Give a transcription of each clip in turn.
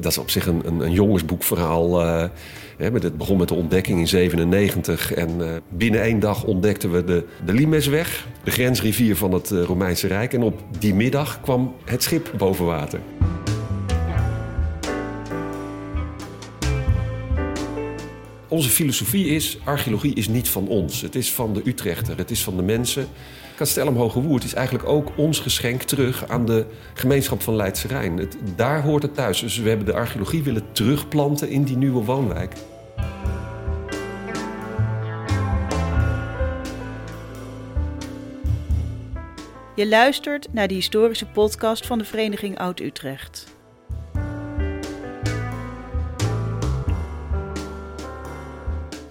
dat, is, op zich een, een, een jongensboekverhaal. Uh, het begon met de ontdekking in 97 en uh, binnen één dag ontdekten we de, de Limesweg, de grensrivier van het Romeinse Rijk. En op die middag kwam het schip boven water. Onze filosofie is, archeologie is niet van ons. Het is van de Utrechter, het is van de mensen. Castellum Hoge Woerd is eigenlijk ook ons geschenk terug aan de gemeenschap van Leidse Rijn. Het, daar hoort het thuis. Dus we hebben de archeologie willen terugplanten in die nieuwe woonwijk. Je luistert naar de historische podcast van de Vereniging Oud-Utrecht.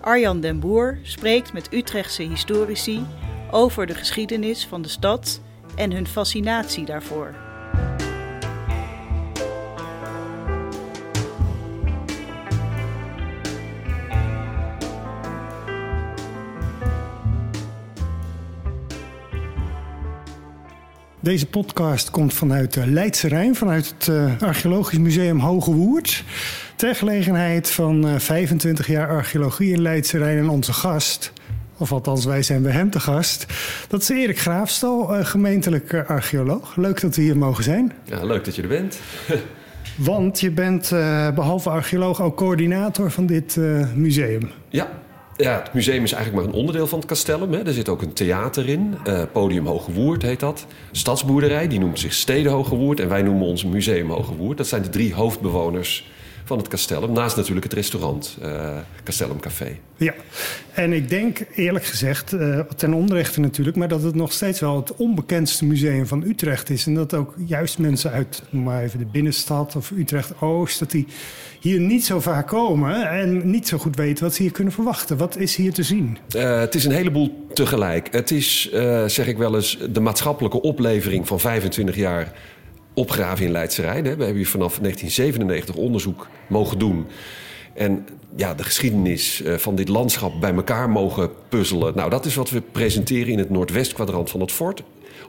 Arjan den Boer spreekt met Utrechtse historici over de geschiedenis van de stad en hun fascinatie daarvoor. Deze podcast komt vanuit de Leidse Rijn, vanuit het uh, Archeologisch Museum Hoge Woerd. Ter gelegenheid van uh, 25 jaar archeologie in Leidse Rijn en onze gast, of althans wij zijn bij hem te gast. Dat is Erik Graafstal, uh, gemeentelijk archeoloog. Leuk dat we hier mogen zijn. Ja, leuk dat je er bent. Want je bent behalve archeoloog ook coördinator van dit museum. Ja, ja, het museum is eigenlijk maar een onderdeel van het castellum. Hè. Er zit ook een theater in. Uh, Podium Hoge Woerd heet dat. Stadsboerderij, die noemt zich Steden Hoge Woerd. En wij noemen ons Museum Hoge Woerd. Dat zijn de drie hoofdbewoners van het castellum. Naast natuurlijk het restaurant, uh, Castellum Café. Ja, en ik denk eerlijk gezegd, uh, ten onrechte natuurlijk... maar dat het nog steeds wel het onbekendste museum van Utrecht is. En dat ook juist mensen uit, noem maar even de binnenstad of Utrecht-Oost... dat die hier niet zo vaak komen en niet zo goed weten wat ze hier kunnen verwachten. Wat is hier te zien? Uh, het is een heleboel tegelijk. Het is, zeg ik wel eens, de maatschappelijke oplevering van 25 jaar opgraven in Leidse Rijn. We hebben hier vanaf 1997 onderzoek mogen doen. En ja, de geschiedenis eh, van dit landschap bij elkaar mogen puzzelen. Nou, dat is wat we presenteren in het noordwestkwadrant van het fort.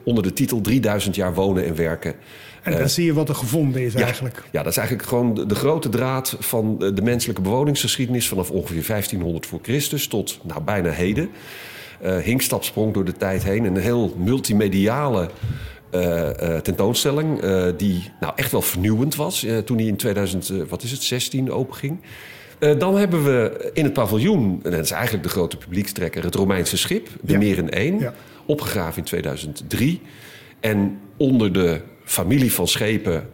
Onder de titel 3000 jaar wonen en werken. En dan uh, zie je wat er gevonden is eigenlijk. Ja, dat is eigenlijk gewoon de, de, grote draad van de menselijke bewoningsgeschiedenis... vanaf ongeveer 1500 voor Christus tot nou, bijna heden. Uh, sprong door de tijd heen. Een heel multimediale tentoonstelling. Uh, die nou echt wel vernieuwend was toen hij in 2000, wat is het, 16 openging. dan hebben we in het paviljoen, en dat is eigenlijk de grote publiekstrekker, het Romeinse schip, de ja. Meren 1, ja. opgegraven in 2003. En onder de familie van schepen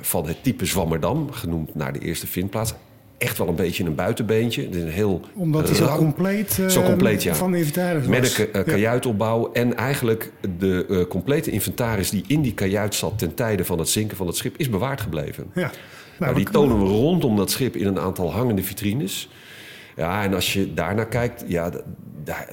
van het type Zwammerdam, genoemd naar de eerste vindplaats, echt wel een beetje een buitenbeentje. Het is een heel Omdat hij zo compleet, uh, zo compleet ja. van de inventaris Met een kajuitopbouw. En eigenlijk de uh, complete inventaris die in die kajuit zat... ten tijde van het zinken van het schip, is bewaard gebleven. Ja. Nou, nou, die tonen we rondom dat schip in een aantal hangende vitrines. Ja, en als je daarnaar kijkt, ja,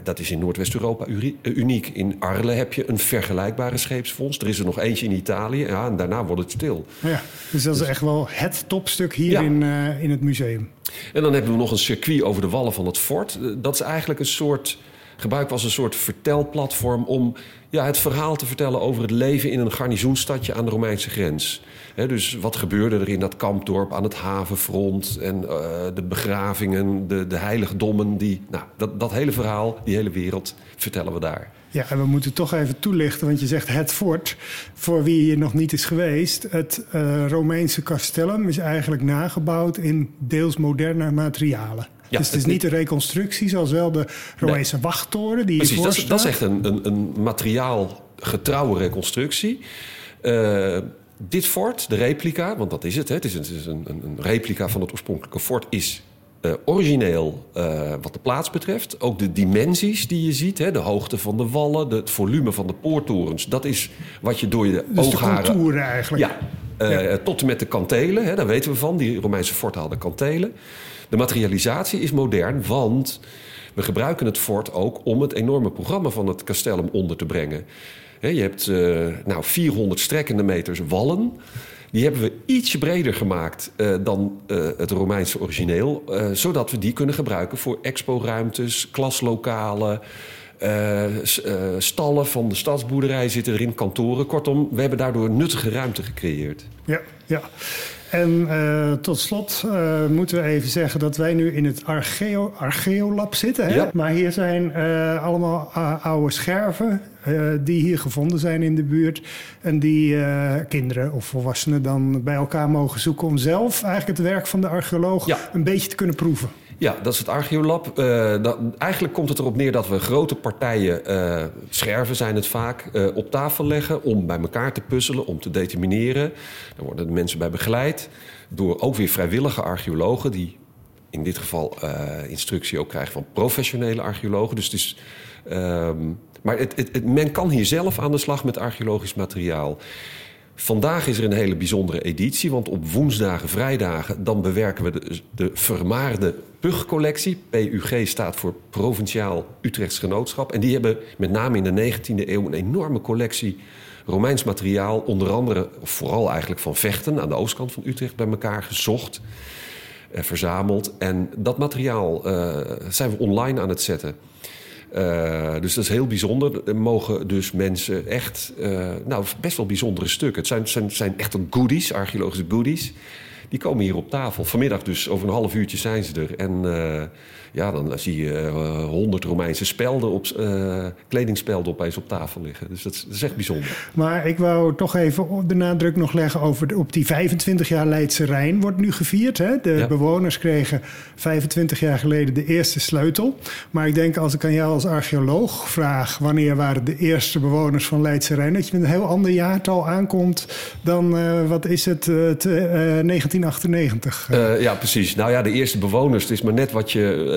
dat is in Noordwest-Europa uniek. In Arles heb je een vergelijkbare scheepsfonds. Er is er nog eentje in Italië. Ja, en daarna wordt het stil. Ja, dus dat is dus, echt wel het topstuk hier ja. in, uh, in het museum. En dan hebben we nog een circuit over de wallen van het fort. Dat is eigenlijk een soort gebruikt als een soort vertelplatform om ja, het verhaal te vertellen over het leven in een garnizoenstadje aan de Romeinse grens. dus wat gebeurde er in dat kampdorp aan het havenfront en uh, de begravingen, de, de heiligdommen. Die, nou, dat, dat hele verhaal, die hele wereld, vertellen we daar. Ja, en we moeten toch even toelichten, want je zegt het fort. Voor wie hier nog niet is geweest, het uh, Romeinse castellum is eigenlijk nagebouwd in deels moderne materialen. Ja, dus het is niet een reconstructie zoals wel de Romeinse nee. wachttoren die Precies, dat is, dat is echt een, een, een materiaalgetrouwe reconstructie. Uh, dit fort, de replica, want dat is het, hè, het is, een, het is een, een, replica van het oorspronkelijke fort, is uh, origineel uh, wat de plaats betreft. Ook de dimensies die je ziet, hè, de hoogte van de wallen, de, het volume van de poortorens, dat is wat je door je dus oogharen... de contouren eigenlijk. Ja, ja. tot en met de kantelen, hè, daar weten we van. Die Romeinse forten hadden kantelen. De materialisatie is modern, want we gebruiken het fort ook om het enorme programma van het castellum onder te brengen. je hebt uh, nou, 400 strekkende meters wallen. Die hebben we ietsje breder gemaakt uh, dan uh, het Romeinse origineel. zodat we die kunnen gebruiken voor expo-ruimtes, klaslokalen. Stallen van de stadsboerderij zitten erin, kantoren. Kortom, we hebben daardoor nuttige ruimte gecreëerd. Ja, ja. En uh, tot slot uh, moeten we even zeggen dat wij nu in het Archeo, Archeolab zitten. Hè? Ja. Maar hier zijn uh, allemaal oude scherven die hier gevonden zijn in de buurt. En die kinderen of volwassenen dan bij elkaar mogen zoeken om zelf eigenlijk het werk van de archeoloog ja. een beetje te kunnen proeven. Ja, dat is het Archeolab. dat, eigenlijk komt het erop neer dat we grote partijen, scherven zijn het vaak, op tafel leggen om bij elkaar te puzzelen, om te determineren. Daar worden de mensen bij begeleid door ook weer vrijwillige archeologen die in dit geval instructie ook krijgen van professionele archeologen. Dus het is, um, maar het, het, men kan hier zelf aan de slag met archeologisch materiaal. Vandaag is er een hele bijzondere editie, want op woensdagen, vrijdagen... dan bewerken we de, de vermaarde PUG-collectie. PUG staat voor Provinciaal Utrechts Genootschap. En die hebben met name in de 19e eeuw een enorme collectie Romeins materiaal, onder andere, vooral eigenlijk van Vechten aan de oostkant van Utrecht, bij elkaar gezocht, en verzameld. En dat materiaal uh, zijn we online aan het zetten. Uh, dus dat is heel bijzonder. Er mogen dus mensen echt, uh, nou, best wel bijzondere stukken. Het zijn, zijn, zijn echt goodies, archeologische goodies. Die komen hier op tafel. Vanmiddag dus, over een half uurtje zijn ze er. En uh, ja, dan zie je eh, honderd Romeinse spelden op, uh, kledingspelden opeens op tafel liggen. Dus dat, is echt bijzonder. Maar ik wou toch even de nadruk nog leggen over de, op die 25 jaar Leidse Rijn wordt nu gevierd. Hè? De bewoners kregen 25 jaar geleden de eerste sleutel. Maar ik denk als ik aan jou als archeoloog vraag wanneer waren de eerste bewoners van Leidse Rijn, dat je met een heel ander jaartal aankomt dan uh, wat is het 1998. ja, precies. Nou ja, de eerste bewoners, het is maar net wat je eh, eh,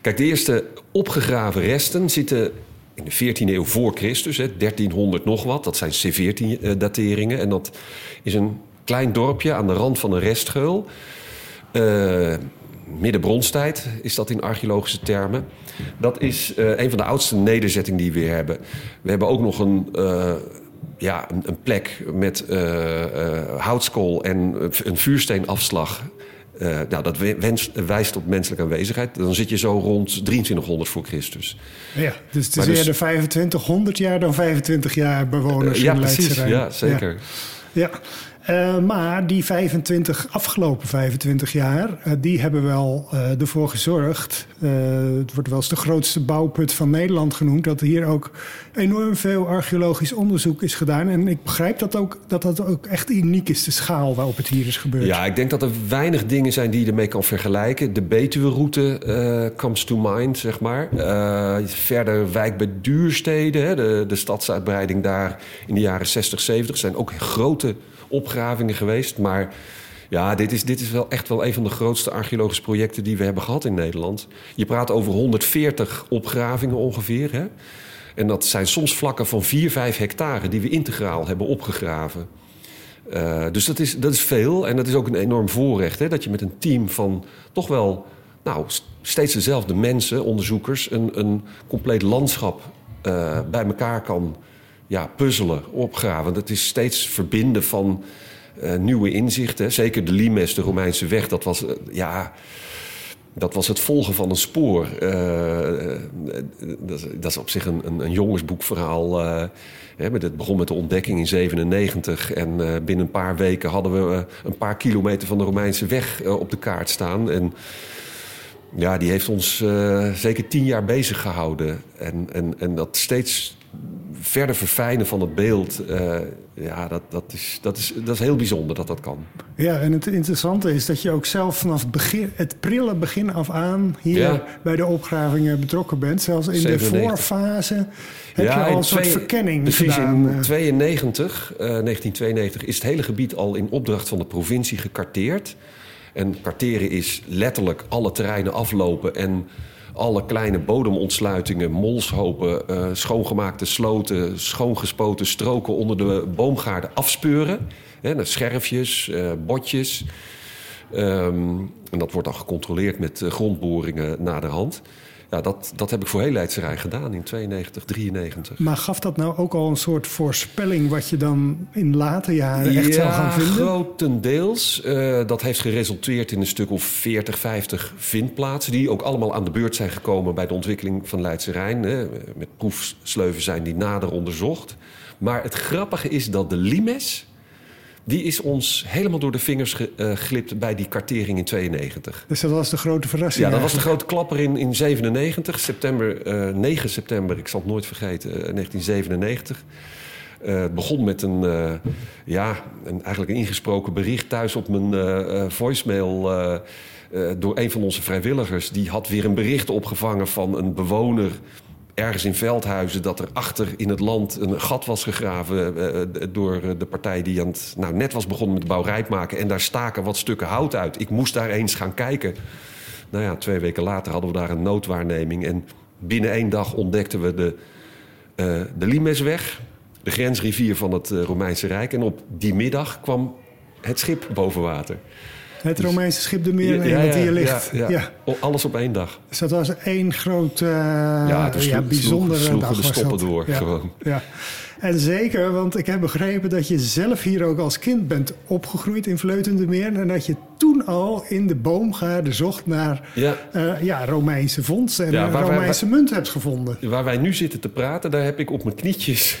kijk, de eerste opgegraven resten zitten in de 14e eeuw voor Christus, hè, 1300 nog wat. Dat zijn C14-dateringen. En dat is een klein dorpje aan de rand van een restgeul. Uh, middenbronstijd is dat in archeologische termen. Dat is een van de oudste nederzettingen die we hebben. We hebben ook nog een, ja, een, een, plek met houtskool en een vuursteenafslag uh, nou, dat wens, wijst op menselijke aanwezigheid. Dan zit je zo rond 2300 voor Christus. Ja, dus het is maar eerder dus, 2500 jaar dan 25 jaar bewoners uh, ja, in precies, Ja, zeker. Ja. ja. Uh, maar die 25, afgelopen 25 jaar, uh, die hebben wel uh, ervoor gezorgd. het wordt wel eens de grootste bouwput van Nederland genoemd. Dat hier ook enorm veel archeologisch onderzoek is gedaan. En ik begrijp dat ook, dat dat ook echt uniek is, de schaal waarop het hier is gebeurd. Ja, ik denk dat er weinig dingen zijn die je ermee kan vergelijken. De Betuwe-route comes to mind, zeg maar. verder wijk bij Duurstede, hè, de, de stadsuitbreiding daar in de jaren 60, 70 zijn ook grote opgravingen geweest. Maar ja, dit is, dit is wel echt wel een van de grootste archeologische projecten die we hebben gehad in Nederland. Je praat over 140 opgravingen ongeveer. Hè? En dat zijn soms vlakken van 4, 5 hectare die we integraal hebben opgegraven. Uh, dus dat is, dat is veel en dat is ook een enorm voorrecht. Hè? Dat je met een team van toch wel nou, steeds dezelfde mensen, onderzoekers, een, een compleet landschap uh, bij elkaar kan ja, puzzelen, opgraven. Dat is steeds verbinden van uh, nieuwe inzichten. Zeker de Limes, de Romeinse weg, dat was, uh, ja, dat was het volgen van een spoor. Uh, dat, dat, is op zich een, een, een jongensboekverhaal. Hè, het begon met de ontdekking in 97 en binnen een paar weken hadden we een paar kilometer van de Romeinse weg op de kaart staan. En ja, die heeft ons zeker tien jaar bezig gehouden. En, en, en dat steeds verder verfijnen van het beeld, uh, ja, dat, dat, is, dat, is, dat is heel bijzonder dat dat kan. Ja, en het interessante is dat je ook zelf vanaf het, begin, het prille begin af aan hier ja. bij de opgravingen betrokken bent. Zelfs in 97. de voorfase heb ja, je al een soort twee, verkenning precies gedaan. in 92, uh, 1992 is het hele gebied al in opdracht van de provincie gekarteerd. En karteren is letterlijk alle terreinen aflopen en alle kleine bodemontsluitingen, molshopen, uh, schoongemaakte sloten, schoongespoten stroken onder de boomgaarden afspeuren. Hè, scherfjes, uh, botjes. Um, en dat wordt dan gecontroleerd met uh, grondboringen naderhand. Ja, dat, dat heb ik voor heel Leidse Rijn gedaan in 92, 93. Maar gaf dat nou ook al een soort voorspelling wat je dan in later jaren echt zou gaan vinden? grotendeels. Uh, dat heeft geresulteerd in een stuk of 40, 50 vindplaatsen... die ook allemaal aan de beurt zijn gekomen bij de ontwikkeling van Leidse Rijn. Hè. Met proefsleuven zijn die nader onderzocht. Maar het grappige is dat de limes die is ons helemaal door de vingers geglipt bij die kartering in 92. Dus dat was de grote verrassing? Ja, dat was de grote klapper in, in 97, september, uh, 9 september, ik zal het nooit vergeten, uh, 1997. Uh, het begon met een, uh, ja, een, eigenlijk een ingesproken bericht thuis op mijn uh, voicemail door een van onze vrijwilligers. Die had weer een bericht opgevangen van een bewoner ergens in Veldhuizen dat er achter in het land een gat was gegraven uh, door de partij die nou, net was begonnen met bouwrijp maken. En daar staken wat stukken hout uit. Ik moest daar eens gaan kijken. Nou ja, twee weken later hadden we daar een noodwaarneming. En binnen één dag ontdekten we de, de Limesweg, de grensrivier van het Romeinse Rijk. En op die middag kwam het schip boven water. Het Romeinse schip de meer ja, dat hier ligt. Ja. Alles op één dag. Dus dat was één groot, uh, ja, bijzondere sloeg, dag. de stoppen door, gewoon. Ja. En zeker, want ik heb begrepen dat je zelf hier ook als kind bent opgegroeid in Vleutende Meer. En dat je toen al in de boomgaarden zocht naar ja. Uh, ja, Romeinse vondsten en ja, Romeinse wij, munt hebt gevonden. Waar wij nu zitten te praten, daar heb ik op mijn knietjes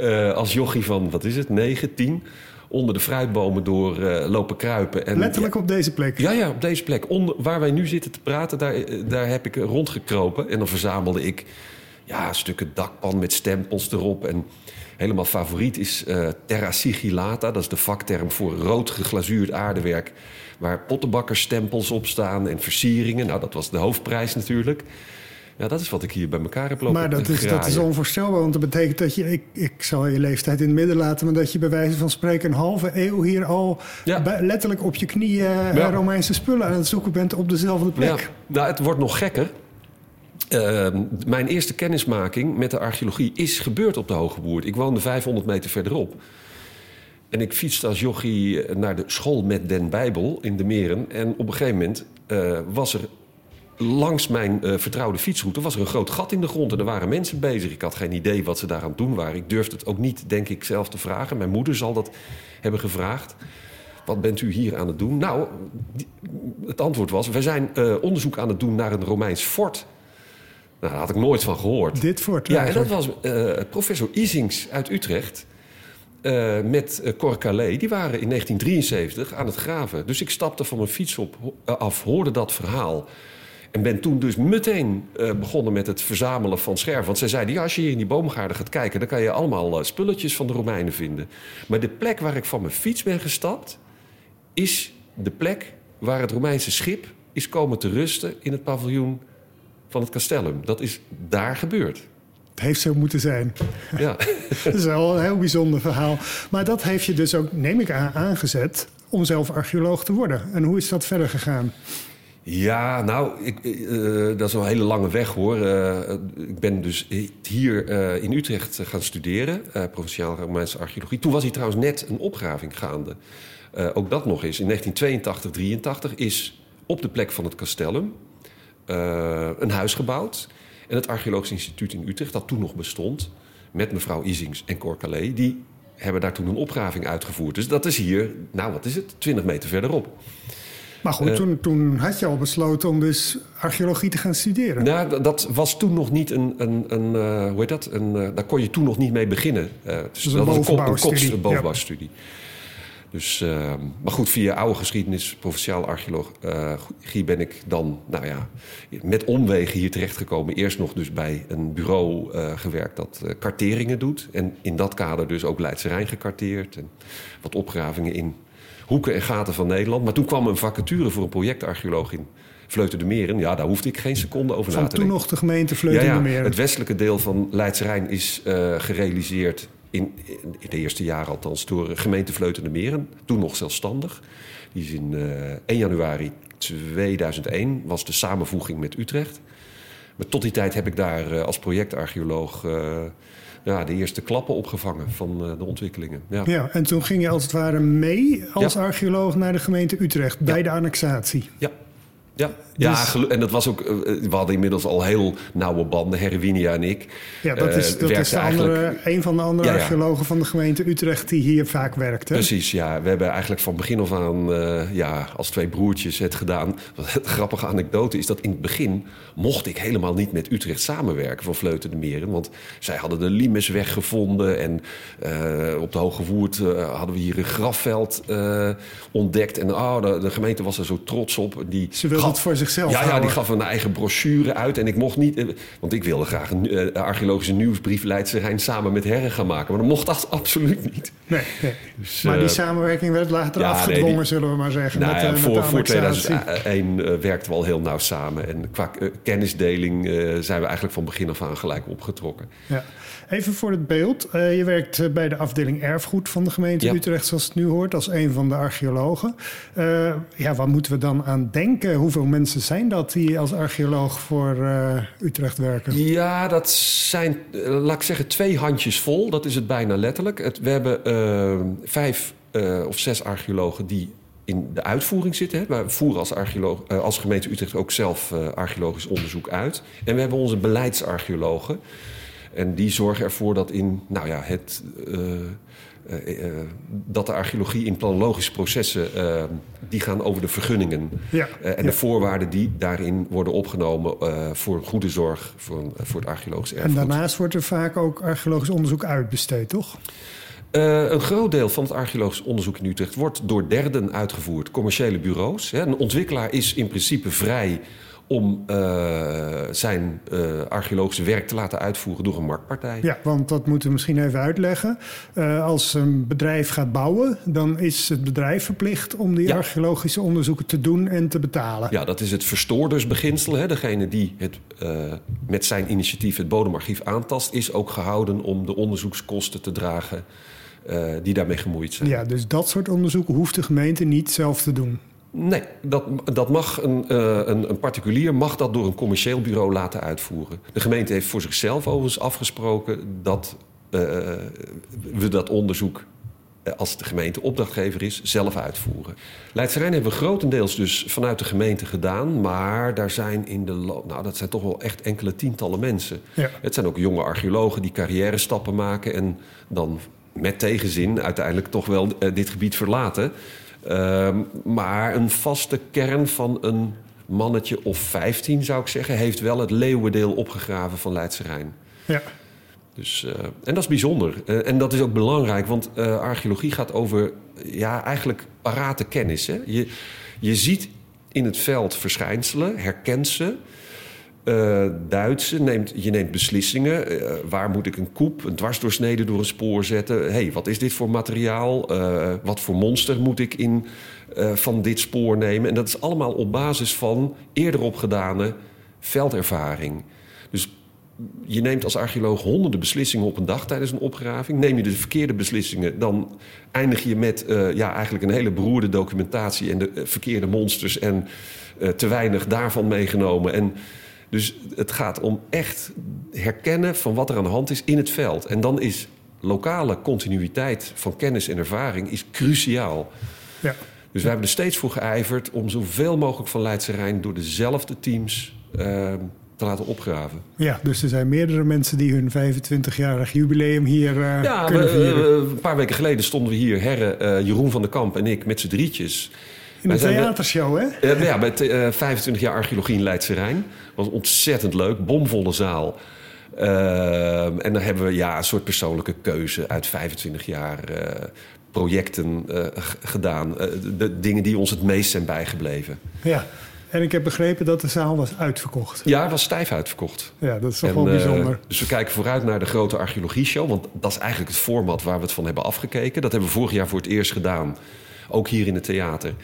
uh, als jochie van, wat is het, 9, 10 onder de fruitbomen door uh, lopen kruipen. En, Letterlijk op deze plek? Ja, ja, op deze plek. Onder, waar wij nu zitten te praten, daar, daar heb ik rondgekropen. En dan verzamelde ik ja, stukken dakpan met stempels erop. En helemaal favoriet is uh, terra sigillata. Dat is de vakterm voor rood geglazuurd aardewerk... waar pottenbakkersstempels op staan en versieringen. Nou, dat was de hoofdprijs natuurlijk. Ja, dat is wat ik hier bij elkaar heb lopen Maar dat is, dat is onvoorstelbaar, want dat betekent dat je... Ik, ik zal je leeftijd in het midden laten... maar dat je bij wijze van spreken een halve eeuw hier al... Ja. Bij, letterlijk op je knieën ja. Romeinse spullen aan het zoeken bent op dezelfde plek. Ja. Nou, het wordt nog gekker. Uh, mijn eerste kennismaking met de archeologie is gebeurd op de Hoge Boert. Ik woonde 500 meter verderop. En ik fietste als jochie naar de school met den Bijbel in de Meren. En op een gegeven moment uh, was er langs mijn uh, vertrouwde fietsroute was er een groot gat in de grond en er waren mensen bezig. Ik had geen idee wat ze daar aan het doen waren. Ik durfde het ook niet, denk ik, zelf te vragen. Mijn moeder zal dat hebben gevraagd. Wat bent u hier aan het doen? Nou, het antwoord was: wij zijn uh, onderzoek aan het doen naar een Romeins fort. Nou, daar had ik nooit van gehoord. Dit fort? Ja, en dat was uh, professor Isings uit Utrecht. Uh, met uh, Cor Calais. Die waren in 1973 aan het graven. Dus ik stapte van mijn fiets op, af, hoorde dat verhaal. En ben toen dus meteen uh, begonnen met het verzamelen van scherven. Want zij zeiden, ja, als je hier in die boomgaarden gaat kijken... dan kan je allemaal uh, spulletjes van de Romeinen vinden. Maar de plek waar ik van mijn fiets ben gestapt... is de plek waar het Romeinse schip is komen te rusten... in het paviljoen van het Castellum. Dat is daar gebeurd. Het heeft zo moeten zijn. Ja. dat is wel een heel bijzonder verhaal. Maar dat heeft je dus ook, neem ik aan, aangezet... om zelf archeoloog te worden. En hoe is dat verder gegaan? Ja, nou, ik, uh, dat is een hele lange weg hoor. Uh, ik ben dus hier in Utrecht gaan studeren, provinciale Romeinse archeologie. Toen was hier trouwens net een opgraving gaande. ook dat nog eens. In 1982, 83 is op de plek van het Castellum een huis gebouwd. En het Archeologisch Instituut in Utrecht, dat toen nog bestond, met mevrouw Isings en Cor Calais, die hebben daar toen een opgraving uitgevoerd. Dus dat is hier, nou wat is het, 20 meter verderop. Maar goed, uh, toen, toen, had je al besloten om dus archeologie te gaan studeren. Nou, dat was toen nog niet een, een, een uh, hoe heet dat? Een, uh, daar kon je toen nog niet mee beginnen. dus dat was een, bovenbouwstudie. Een bovenbouwstudie. Dus, maar goed, via oude geschiedenis, provinciaal archeologie, ben ik dan, nou ja, met omwegen hier terechtgekomen. Eerst nog dus bij een bureau gewerkt dat karteringen doet. En in dat kader dus ook Leidse Rijn gekarteerd. En wat opgravingen in hoeken en gaten van Nederland. Maar toen kwam een vacature voor een projectarcheoloog in Vleuten de Meren. Ja, daar hoefde ik geen seconde over van na te denken. toen nog de gemeente Vleuten ja, ja, de Meren. Het westelijke deel van Leidse Rijn is uh, gerealiseerd... In, in, de eerste jaren althans door gemeente Vleuten de Meren. Toen nog zelfstandig. Die is in uh, 1 januari 2001 was de samenvoeging met Utrecht. Maar tot die tijd heb ik daar uh, als projectarcheoloog... Ja, de eerste klappen opgevangen van uh, de ontwikkelingen. Ja. ja, en toen ging je als het ware mee als ja. archeoloog naar de gemeente Utrecht bij de annexatie. Ja. Ja, ja Dus- en dat was ook. eh, we hadden inmiddels al heel nauwe banden, Herwinia en ik. Ja, dat Eh, is, dat werkte is de eigenlijk- andere, een van de andere Ja, ja. archeologen van de gemeente Utrecht die hier vaak werkt. Hè? Precies, ja. We hebben eigenlijk van begin af aan, eh, ja, als twee broertjes het gedaan. Wat een grappige anekdote is dat in het begin mocht ik helemaal niet met Utrecht samenwerken van Vleuten de Meren. Want zij hadden de Limesweg gevonden en eh, op de Hoge Woerd eh, hadden we hier een grafveld eh, ontdekt. En oh, de, de gemeente was er zo trots op. Die Ze wilden gaf- het voor zichzelf Ja, ja, die gaf een eigen brochure uit. En ik mocht niet, eh, want ik wilde graag een eh, archeologische nieuwsbrief Leidse Rijn samen met Herren gaan maken. Maar dat mocht dat absoluut niet. Nee, nee. Dus, maar die eh, samenwerking werd later ja, nee, afgedwongen, die- zullen we maar zeggen. Nou met, ja, met voor, de voor annexatie. 2001 eh, werkten we al heel nauw samen. En qua kennisdeling zijn we eigenlijk van begin af aan gelijk opgetrokken. Ja. Even voor het beeld. Eh, je werkt eh, bij de afdeling erfgoed van de gemeente Ja. Utrecht, zoals het nu hoort, als een van de archeologen. Eh, ja, waar moeten we dan aan denken? Hoeveel mensen zijn dat die als archeoloog voor Utrecht werken? Ja, dat zijn, laat ik zeggen, twee handjes vol. Dat is het bijna letterlijk. Het, we hebben vijf of zes archeologen die in de uitvoering zitten. Hè. We voeren als, archeoloog, als gemeente Utrecht ook zelf archeologisch onderzoek uit. En we hebben onze beleidsarcheologen. En die zorgen ervoor dat in nou ja, het, eh, eh, eh, dat de archeologie in planologische processen... die gaan over de vergunningen. Ja, en ja. de voorwaarden die daarin worden opgenomen voor goede zorg voor, voor het archeologisch En erfgoed. daarnaast wordt er vaak ook archeologisch onderzoek uitbesteed, toch? Een groot deel van het archeologisch onderzoek in Utrecht wordt door derden uitgevoerd, commerciële bureaus. Hè. Een ontwikkelaar is in principe vrij om eh, zijn eh, archeologische werk te laten uitvoeren door een marktpartij. Ja, want dat moeten we misschien even uitleggen. Eh, als een bedrijf gaat bouwen, dan is het bedrijf verplicht om die Ja. archeologische onderzoeken te doen en te betalen. Ja, dat is het verstoordersbeginsel. Hè. Degene die het, met zijn initiatief het bodemarchief aantast... is ook gehouden om de onderzoekskosten te dragen die daarmee gemoeid zijn. Ja, dus dat soort onderzoeken hoeft de gemeente niet zelf te doen. Nee, dat, dat mag een, eh, een, een particulier mag dat door een commercieel bureau laten uitvoeren. De gemeente heeft voor zichzelf overigens afgesproken dat eh, we dat onderzoek, eh, als de gemeente opdrachtgever is, zelf uitvoeren. Leidse Rijn hebben we grotendeels dus vanuit de gemeente gedaan, maar daar zijn in de nou dat zijn toch wel echt enkele tientallen mensen. Ja. Het zijn ook jonge archeologen die carrière stappen maken en dan met tegenzin uiteindelijk toch wel dit gebied verlaten. Ehm, maar een vaste kern van een mannetje of 15, zou ik zeggen, heeft wel het leeuwendeel opgegraven van Leidse Rijn. Ja, Dus, eh, en dat is bijzonder. Eh, en dat is ook belangrijk, want eh, archeologie gaat over ja, eigenlijk parate kennis. Hè? Je, je ziet in het veld verschijnselen, herkent ze. Eh duidt ze, neemt, je neemt beslissingen. Eh, waar moet ik een koep, een dwarsdoorsnede door een spoor zetten? hey, wat is dit voor materiaal? Eh, wat voor monster moet ik in, van dit spoor nemen? En dat is allemaal op basis van eerder opgedane veldervaring. Dus je neemt als archeoloog honderden beslissingen op een dag tijdens een opgraving. Neem je de verkeerde beslissingen, dan eindig je met ja, eigenlijk een hele beroerde documentatie en de verkeerde monsters en te weinig daarvan meegenomen. En dus het gaat om echt herkennen van wat er aan de hand is in het veld. En dan is lokale continuïteit van kennis en ervaring is cruciaal. ja. Dus we hebben er steeds voor geijverd om zoveel mogelijk van Leidse Rijn door dezelfde teams eh, te laten opgraven. ja, dus er zijn meerdere mensen die hun 25-jarig jubileum hier eh, Ja, kunnen vieren. eh, een paar weken geleden stonden we hier, herren eh, Jeroen van der Kamp en ik, met z'n drietjes. In een theatershow, hè? Eh, ja, met eh, 25 jaar archeologie in Leidse Rijn. was ontzettend leuk, bomvolle zaal. Ehm, en dan hebben we ja, een soort persoonlijke keuze uit 25 jaar eh, projecten eh, gedaan. Eh, de, dingen die ons het meest zijn bijgebleven. Ja. En ik heb begrepen dat de zaal was uitverkocht. Ja, het was stijf uitverkocht. Ja, dat is toch En, wel eh, bijzonder. dus we kijken vooruit naar de grote archeologie-show. Want dat is eigenlijk het format waar we het van hebben afgekeken. Dat hebben we vorig jaar voor het eerst gedaan. Ook hier in het theater.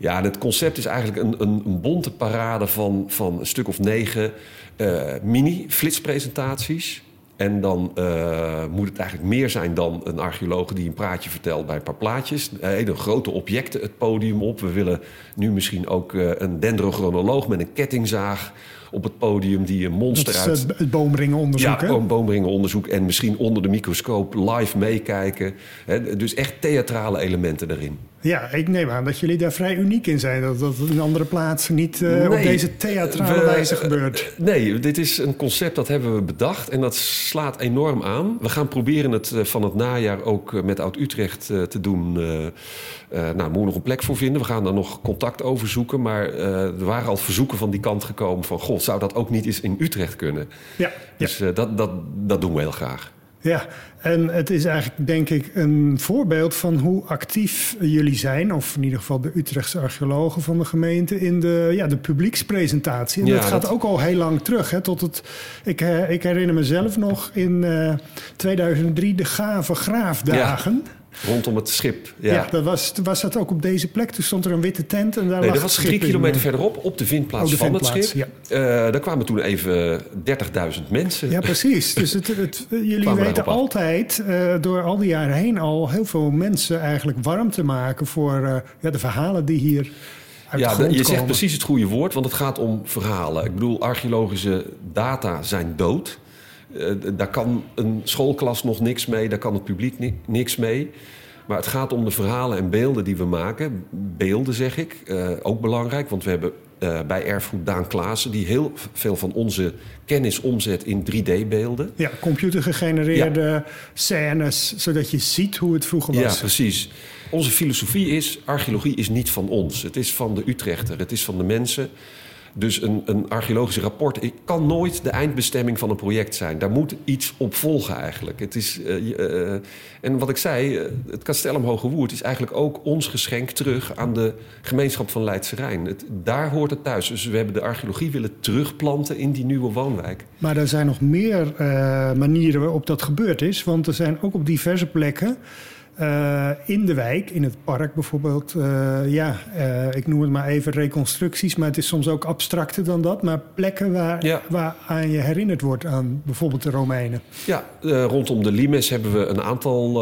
Ja, en het concept is eigenlijk een, een, een bonte parade van, van een stuk of negen eh, mini-flitspresentaties. En dan eh, moet het eigenlijk meer zijn dan een archeoloog die een praatje vertelt bij een paar plaatjes. Eh, Hele grote objecten het podium op. We willen nu misschien ook een dendrochronoloog met een kettingzaag op het podium die een monster Dat is uit... het boomringenonderzoek, Ja, hè? boomringenonderzoek en misschien onder de microscoop live meekijken. Dus echt theatrale elementen erin. Ja, ik neem aan dat jullie daar vrij uniek in zijn. Dat dat in andere plaatsen niet eh, op deze theatrale we- wijze gebeurt. Nee, dit is een concept dat hebben we bedacht en dat slaat enorm aan. We gaan proberen het eh, van het najaar ook eh, met Oud-Utrecht eh, te doen. Eh, eh, nou, moeten we nog een plek voor vinden. We gaan daar nog contact over zoeken. Maar eh, er waren al verzoeken van die kant gekomen van... goh, zou dat ook niet eens in Utrecht kunnen? Ja. Dus eh, dat, dat, dat doen we heel graag. Ja, en het is eigenlijk denk ik een voorbeeld van hoe actief jullie zijn, of in ieder geval de Utrechtse archeologen van de gemeente, in de, ja, de publiekspresentatie. En Ja, dat gaat dat- ook al heel lang terug. Hè, tot het, ik, eh, ik herinner mezelf nog in eh, 2003 de Gave Graafdagen. Rondom het schip. Ja. Ja, dat was, was dat ook op deze plek. Toen stond er een witte tent en daar Nee, lag dat was drie in, kilometer eh. verderop op de vindplaats Oh, de van vindplaats, het schip. Eh, daar kwamen toen even 30.000 mensen. Ja, precies. Dus het, het, jullie weten altijd eh, door al die jaren heen al heel veel mensen eigenlijk warm te maken voor ja, de verhalen die hier uit Ja, je zegt komen. precies het goede woord, want het gaat om verhalen. Ik bedoel, archeologische data zijn dood. Eh, daar kan een schoolklas nog niks mee, daar kan het publiek ni- niks mee. Maar het gaat om de verhalen en beelden die we maken. Beelden zeg ik, eh, ook belangrijk, want we hebben eh, bij Erfgoed Daan Klaassen... die heel veel van onze kennis omzet in 3D-beelden. Ja, computergegenereerde scènes, zodat je ziet hoe het vroeger Ja, was. precies. Onze filosofie is, archeologie is niet van ons. Het is van de Utrechter, het is van de mensen. Dus een, een archeologisch rapport ik kan nooit de eindbestemming van een project zijn. Daar moet iets op volgen eigenlijk. Het is, eh, eh, en wat ik zei, eh, het om Hoge Woerd is eigenlijk ook ons geschenk terug aan de gemeenschap van Leidse Rijn. Daar hoort het thuis. Dus we hebben de archeologie willen terugplanten in die nieuwe woonwijk. Maar er zijn nog meer manieren waarop dat gebeurd is. Want er zijn ook op diverse plekken eh, in de wijk, in het park bijvoorbeeld... eh, ja, eh, ik noem het maar even reconstructies... maar het is soms ook abstracter dan dat. Maar plekken waar, Ja. waar aan je herinnerd wordt aan bijvoorbeeld de Romeinen. Ja, rondom de Limes hebben we een aantal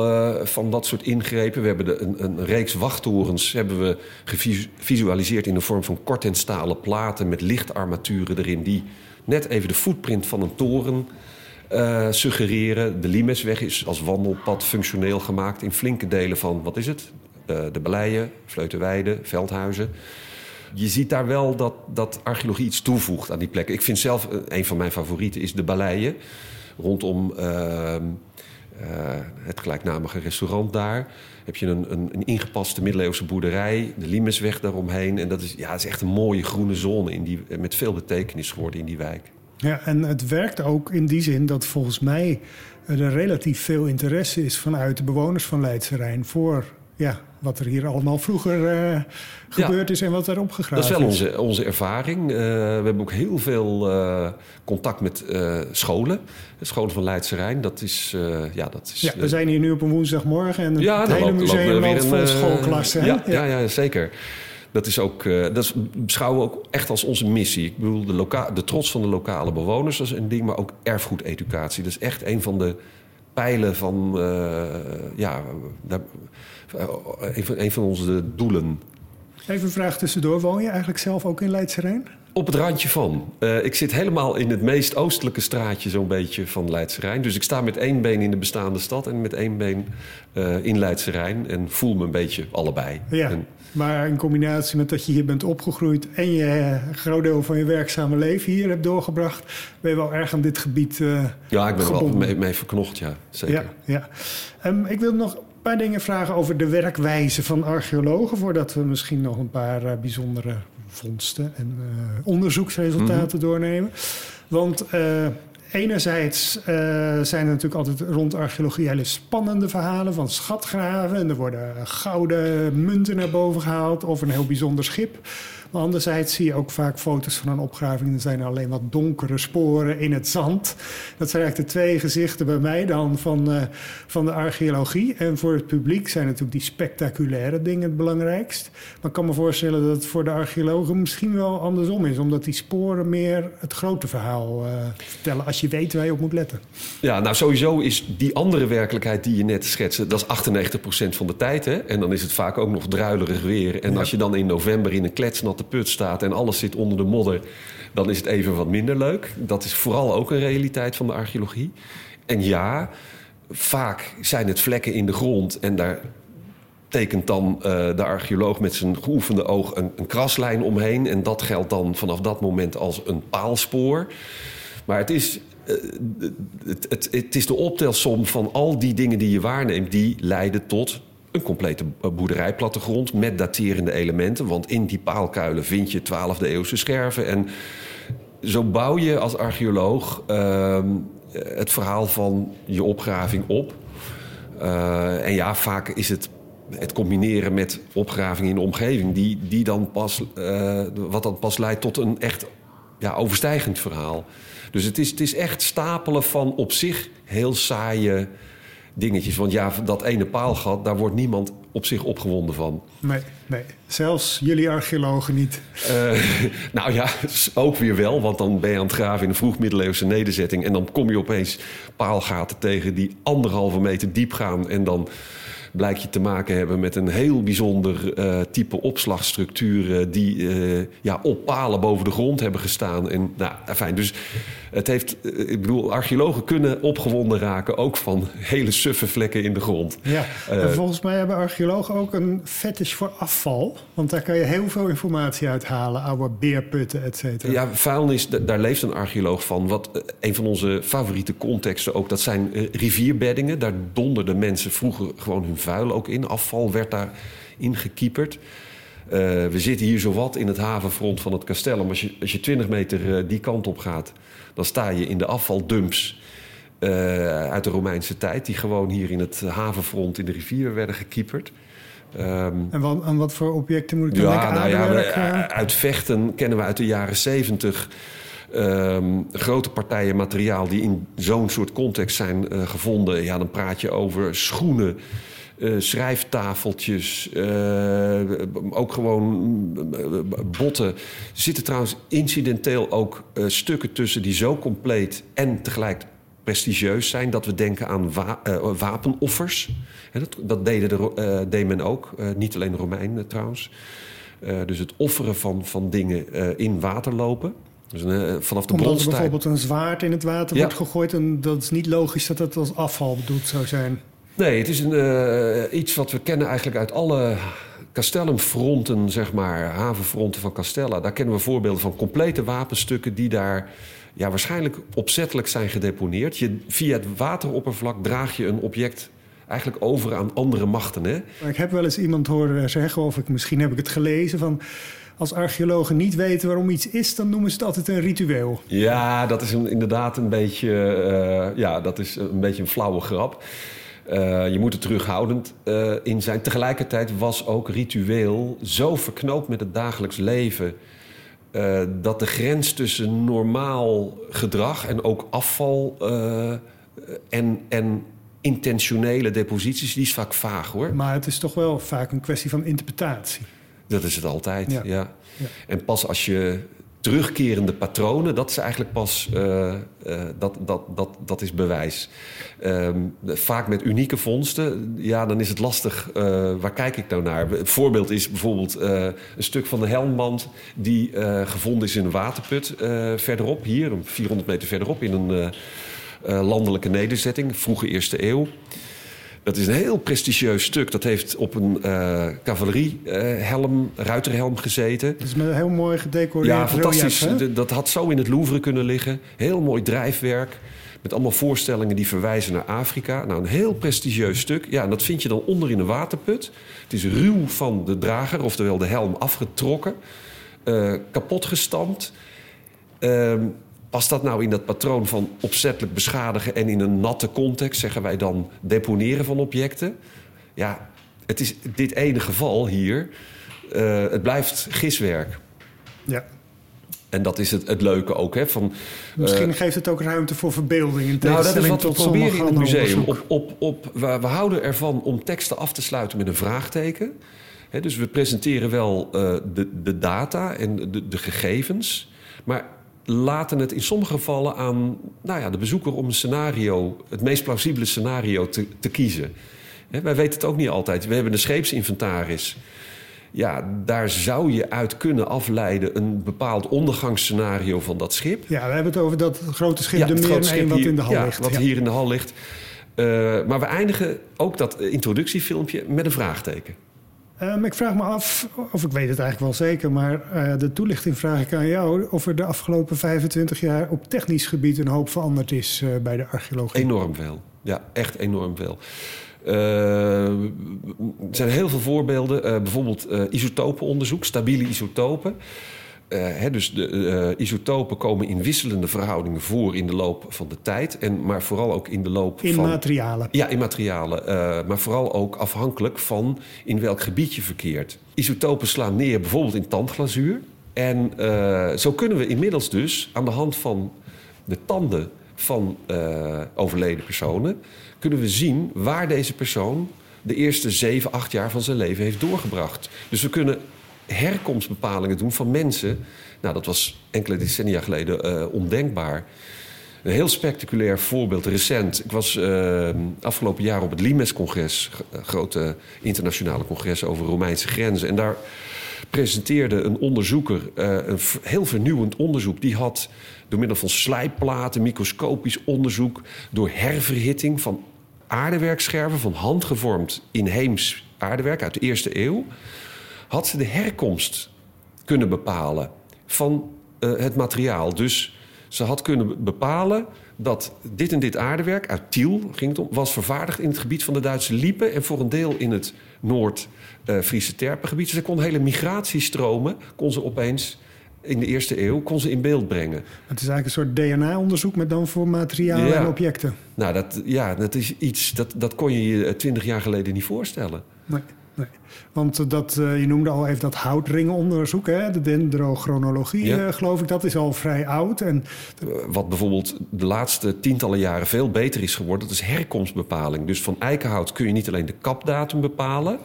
van dat soort ingrepen. We hebben de, een, een reeks wachttorens hebben we gevisualiseerd in de vorm van kort en stalen platen met lichtarmaturen erin die net even de footprint van een toren eh, suggereren. De Limesweg is als wandelpad functioneel gemaakt in flinke delen van, wat is het? Eh, de Beleien, Vleutenweide, Veldhuizen. Je ziet daar wel dat, dat archeologie iets toevoegt aan die plekken. Ik vind zelf, eh, een van mijn favorieten is de Baleien. Rondom ehm, eh, het gelijknamige restaurant daar heb je een, een, een ingepaste middeleeuwse boerderij. De Limesweg daaromheen. En dat is, ja, is echt een mooie groene zone in die, met veel betekenis geworden in die wijk. Ja, en het werkt ook in die zin dat volgens mij er relatief veel interesse is vanuit de bewoners van Leidse Rijn voor ja, wat er hier allemaal vroeger eh, gebeurd is en wat er Dat opgegraven is wel onze, onze ervaring. Eh, we hebben ook heel veel eh, contact met scholen. De scholen van Leidse Rijn. Dat is, ja, dat is Ja, we zijn hier nu op een woensdagmorgen en het Ja, hele loopt- loopt museum loopt een, vol schoolklassen. Ja, ja. Ja, zeker. Dat is ook, eh, dat beschouwen we ook echt als onze missie. Ik bedoel, de, de trots van de lokale bewoners, is een ding, maar ook erfgoededucatie. Dat is echt een van de pijlen van, eh, ja, daar, eh, een, van, een van onze doelen. Even een vraag tussendoor. Woon je eigenlijk zelf ook in Leidse Rijn? Op het randje van. Eh, ik zit helemaal in het meest oostelijke straatje zo'n beetje van Leidse Rijn. Dus ik sta met één been in de bestaande stad en met één been eh, in Leidse Rijn. En voel me een beetje allebei. Ja, En, maar in combinatie met dat je hier bent opgegroeid... en je eh, een groot deel van je werkzame leven hier hebt doorgebracht... ben je wel erg aan dit gebied eh, ja, ik ben er wel mee, mee verknocht, ja. Zeker. Ja, ja. Ehm, ik wil nog paar dingen vragen over de werkwijze van archeologen... voordat we misschien nog een paar eh, bijzondere vondsten en eh, onderzoeksresultaten Mhm. doornemen. Want eh, enerzijds zijn er natuurlijk altijd rond archeologie hele spannende verhalen... van schatgraven en er worden gouden munten naar boven gehaald... of een heel bijzonder schip... Maar anderzijds zie je ook vaak foto's van een opgraving. Er zijn alleen wat donkere sporen in het zand. Dat zijn eigenlijk de twee gezichten bij mij dan van, eh, van de archeologie. En voor het publiek zijn natuurlijk die spectaculaire dingen het belangrijkst. Maar ik kan me voorstellen dat het voor de archeologen misschien wel andersom is. Omdat die sporen meer het grote verhaal eh, vertellen. Als je weet waar je op moet letten. Ja, nou sowieso is die andere werkelijkheid die je net schetste... dat is 98% van de tijd, hè. En dan is het vaak ook nog druilerig weer. En Ja. als je dan in november in een kletsnatte put staat en alles zit onder de modder, dan is het even wat minder leuk. Dat is vooral ook een realiteit van de archeologie. En ja, vaak zijn het vlekken in de grond en daar tekent dan uh, de archeoloog met zijn geoefende oog een, een, kraslijn omheen. En dat geldt dan vanaf dat moment als een paalspoor. Maar het is, uh, het, het, het, is de optelsom van al die dingen die je waarneemt, die leiden tot een complete boerderijplattegrond met daterende elementen. Want in die paalkuilen vind je 12e eeuwse scherven. En zo bouw je als archeoloog uh, het verhaal van je opgraving op. Uh, en ja, vaak is het het combineren met opgraving in de omgeving, die, die dan pas, uh, wat dan pas leidt tot een echt ja, overstijgend verhaal. Dus het is, het is echt stapelen van op zich heel saaie dingetjes. Want ja, dat ene paalgat, daar wordt niemand op zich opgewonden van. Nee, nee. Zelfs jullie archeologen niet. Uh, nou ja, ook weer wel. Want dan ben je aan het graven in een vroegmiddeleeuwse nederzetting... en dan kom je opeens paalgaten tegen die anderhalve meter diep gaan... en dan blijkt je te maken hebben met een heel bijzonder uh, type opslagstructuur... die uh, ja, op palen boven de grond hebben gestaan. En, nou, fijn. Dus het heeft, uh, ik bedoel, archeologen kunnen opgewonden raken... ook van hele suffe vlekken in de grond. Ja, en volgens mij hebben archeologen ook een fetish voor afval. Want daar kan je heel veel informatie uit halen. Oude beerputten, et cetera. Ja, vuilnis, daar leeft een archeoloog van. Wat een van onze favoriete contexten ook... dat zijn rivierbeddingen. Daar donderden mensen vroeger gewoon hun vuil ook in. Afval werd daar ingekieperd. Uh, we zitten hier zowat in het havenfront van het Castellum. Als je, als je 20 meter uh, die kant op gaat, dan sta je in de afvaldumps uh, uit de Romeinse tijd. Die gewoon hier in het havenfront in de rivier werden gekieperd. Um, en wat, aan wat voor objecten moet ik dan ja? Nou ja, we, uit vechten kennen we uit de jaren 70 um, grote partijen materiaal die in zo'n soort context zijn gevonden. Ja, dan praat je over schoenen. Uh, schrijftafeltjes, uh, ook gewoon botten. Er zitten trouwens incidenteel ook stukken tussen die zo compleet en tegelijk prestigieus zijn dat we denken aan wa wapenoffers. En dat, dat deden de, deed men ook, niet alleen de Romeinen trouwens. dus het offeren van, van dingen in water lopen. Dus een, vanaf de Omdat bronstijd. er bijvoorbeeld een zwaard in het water ja. wordt gegooid... en dat is niet logisch dat dat als afval bedoeld zou zijn. Nee, het is een, uh, iets wat we kennen eigenlijk uit alle castellumfronten, zeg maar, havenfronten van Castella. Daar kennen we voorbeelden van complete wapenstukken die daar ja, waarschijnlijk opzettelijk zijn gedeponeerd. Je, via het wateroppervlak draag je een object eigenlijk over aan andere machten. Hè? Ik heb wel eens iemand horen zeggen, of ik, misschien heb ik het gelezen, van als archeologen niet weten waarom iets is, dan noemen ze het altijd een ritueel. Ja, dat is een, inderdaad een beetje, uh, ja, dat is een beetje een flauwe grap. Uh, je moet er terughoudend uh, in zijn. Tegelijkertijd was ook ritueel zo verknoopt met het dagelijks leven. Uh, dat de grens tussen normaal gedrag en ook afval en, en intentionele deposities, die is vaak vaag hoor. Maar het is toch wel vaak een kwestie van interpretatie. Dat is het altijd, ja. ja. ja. En pas als je terugkerende patronen, dat is eigenlijk pas uh, uh, dat, dat, dat, dat is bewijs. Um, vaak met unieke vondsten, ja, dan is het lastig. Uh, waar kijk ik nou naar? Het voorbeeld is bijvoorbeeld een stuk van de helmband die gevonden is in een waterput verderop, hier, 400 meter verderop, in een landelijke nederzetting, vroege eerste eeuw. Dat is een heel prestigieus stuk. Dat heeft op een uh, cavaleriehelm, uh, ruiterhelm gezeten. Dat is met een heel mooi gedecoreerd Ja, fantastisch. Dat had zo in het Louvre kunnen liggen. Heel mooi drijfwerk. Met allemaal voorstellingen die verwijzen naar Afrika. Nou, een heel prestigieus stuk. Ja, en dat vind je dan onder in een waterput. Het is ruw van de drager, oftewel de helm, afgetrokken. Uh, kapot gestampt. Um, Past dat nou in dat patroon van opzettelijk beschadigen en in een natte context, zeggen wij dan deponeren van objecten? Ja, het is dit ene geval hier. Uh, het blijft giswerk. Ja. En dat is het, het leuke ook. Hè, van, Misschien uh, geeft het ook ruimte voor verbeelding. In nou, dat is wat we proberen in het museum. Op, op, op, we, we houden ervan om teksten af te sluiten met een vraagteken. Dus we presenteren wel uh, de, de data en de, de gegevens. Maar laten het in sommige gevallen aan nou ja, de bezoeker om een scenario, het meest plausibele scenario te, te kiezen. He, wij weten het ook niet altijd. We hebben een scheepsinventaris. Ja, daar zou je uit kunnen afleiden een bepaald ondergangsscenario van dat schip. Ja, we hebben het over dat grote schip, ja, de meer wat in de hal ja, ligt. Wat hier in de hal ligt. Uh, maar we eindigen ook dat introductiefilmpje met een vraagteken. Um, ik vraag me af, of ik weet het eigenlijk wel zeker, maar uh, de toelichting vraag ik aan jou of er de afgelopen 25 jaar op technisch gebied een hoop veranderd is uh, bij de archeologie. Enorm veel. Ja, echt enorm veel. Uh, er zijn heel veel voorbeelden. bijvoorbeeld isotopenonderzoek, stabiele isotopen. Uh, dus de uh, isotopen komen in wisselende verhoudingen voor in de loop van de tijd. En, maar vooral ook in de loop in van... In materialen? Ja, in materialen. Uh, maar vooral ook afhankelijk van in welk gebied je verkeert. Isotopen slaan neer bijvoorbeeld in tandglazuur. En zo kunnen we inmiddels dus aan de hand van de tanden van overleden personen... kunnen we zien waar deze persoon de eerste zeven, acht jaar van zijn leven heeft doorgebracht. Dus we kunnen herkomstbepalingen doen van mensen. Nou, dat was enkele decennia geleden uh, ondenkbaar. Een heel spectaculair voorbeeld, recent. Ik was uh, afgelopen jaar op het Limes-congres, grote internationale congres over Romeinse grenzen. En daar presenteerde een onderzoeker een heel vernieuwend onderzoek. Die had door middel van slijpplaten, microscopisch onderzoek, door herverhitting van aardewerkscherven, van handgevormd inheems aardewerk uit de eerste eeuw had ze de herkomst kunnen bepalen van uh, het materiaal. Dus ze had kunnen bepalen dat dit en dit aardewerk uit Tiel ging het om, was vervaardigd in het gebied van de Duitse Liepen en voor een deel in het Noord-Friese Terpengebied. Dus ze kon hele migratiestromen kon ze opeens in de eerste eeuw kon ze in beeld brengen. Het is eigenlijk een soort DNA-onderzoek, met dan voor materialen ja. en objecten. Nou, dat, ja, dat is iets dat, dat kon je je twintig jaar geleden niet voorstellen. Nee. Nee. Want dat, uh, je noemde al even dat houtringenonderzoek, hè? de dendrochronologie, ja. uh, geloof ik, dat is al vrij oud. En... Wat bijvoorbeeld de laatste tientallen jaren veel beter is geworden, dat is herkomstbepaling. Dus van eikenhout kun je niet alleen de kapdatum bepalen,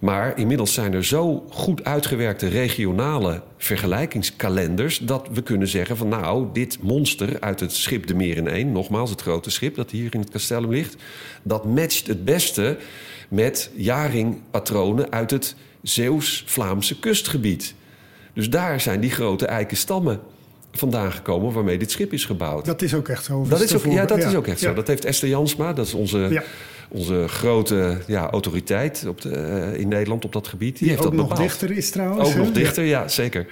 maar inmiddels zijn er zo goed uitgewerkte regionale vergelijkingskalenders dat we kunnen zeggen van nou, dit monster uit het schip de Meer in 1, nogmaals het grote schip dat hier in het castellum ligt, dat matcht het beste met jaringpatronen uit het Zeeuws-Vlaamse kustgebied. Dus daar zijn die grote eikenstammen vandaan gekomen waarmee dit schip is gebouwd. Dat is ook echt zo. Dat is ook, ja, dat ja. is ook echt zo. Dat heeft Esther Jansma, dat is onze, ja. onze grote ja, autoriteit op de, uh, in Nederland op dat gebied. Die, Die heeft ook dat nog bepaald. dichter is trouwens. Ook nog dichter, ja, zeker.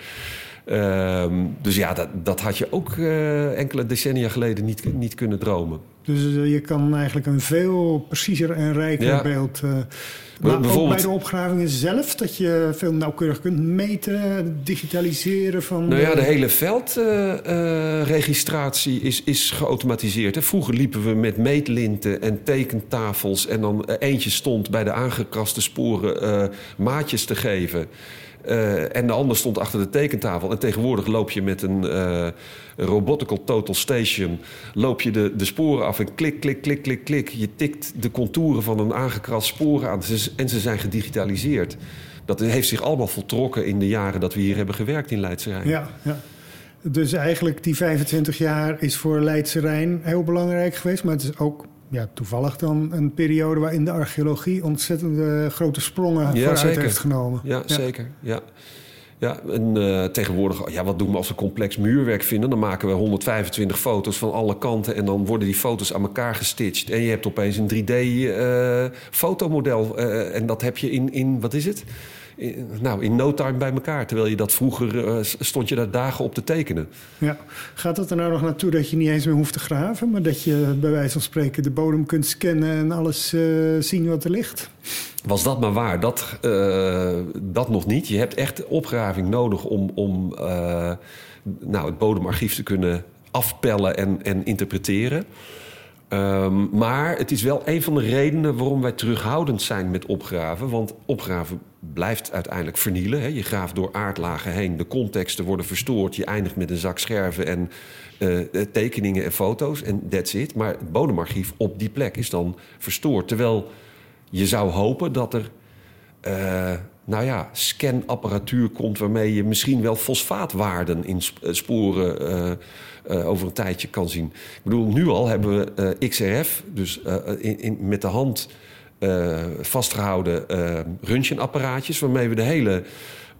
Um, dus ja, dat, dat had je ook uh, enkele decennia geleden niet, niet kunnen dromen. Dus uh, je kan eigenlijk een veel preciezer en rijker ja. beeld. Uh, maar ook bij de opgravingen zelf, dat je veel nauwkeurig kunt meten, digitaliseren van. Nou ja, de hele veldregistratie is, is geautomatiseerd. Hè. Vroeger liepen we met meetlinten en tekentafels en dan eentje stond bij de aangekraste sporen maatjes te geven. Uh, en de ander stond achter de tekentafel. En tegenwoordig loop je met een uh, robotical total station... loop je de, de sporen af en klik, klik, klik, klik, klik. Je tikt de contouren van een aangekrast sporen aan. En ze zijn gedigitaliseerd. Dat heeft zich allemaal voltrokken in de jaren dat we hier hebben gewerkt in Leidse Rijn. Ja, ja. Dus eigenlijk die 25 jaar is voor Leidse Rijn heel belangrijk geweest. Maar het is ook ja, toevallig dan een periode waarin de archeologie ontzettende grote sprongen ja, vooruit zeker. heeft genomen. Ja, ja. zeker. Ja. Ja, en uh, tegenwoordig, ja, wat doen we als we complex muurwerk vinden? Dan maken we 125 foto's van alle kanten en dan worden die foto's aan elkaar gestitcht. En je hebt opeens een 3D-fotomodel. Uh, uh, en dat heb je in, in, wat is het? In, nou, in no time bij elkaar. Terwijl je dat vroeger uh, stond je daar dagen op te tekenen. Ja. Gaat het er nou nog naartoe dat je niet eens meer hoeft te graven, maar dat je bij wijze van spreken de bodem kunt scannen en alles uh, zien wat er ligt? Was dat maar waar? Dat, uh, dat nog niet. Je hebt echt opgraving nodig om, om nou, het bodemarchief te kunnen afpellen en, en interpreteren. Um, maar het is wel een van de redenen waarom wij terughoudend zijn met opgraven. Want opgraven blijft uiteindelijk vernielen. Hè. Je graaft door aardlagen heen, de contexten worden verstoord. Je eindigt met een zak scherven en uh, tekeningen en foto's en that's it. Maar het bodemarchief op die plek is dan verstoord. Terwijl je zou hopen dat er... Uh, nou ja, scanapparatuur komt waarmee je misschien wel fosfaatwaarden in sporen uh, uh, over een tijdje kan zien. Ik bedoel, nu al hebben we XRF, dus in, met de hand eh, vastgehouden uh, röntgenapparaatjes... waarmee we de hele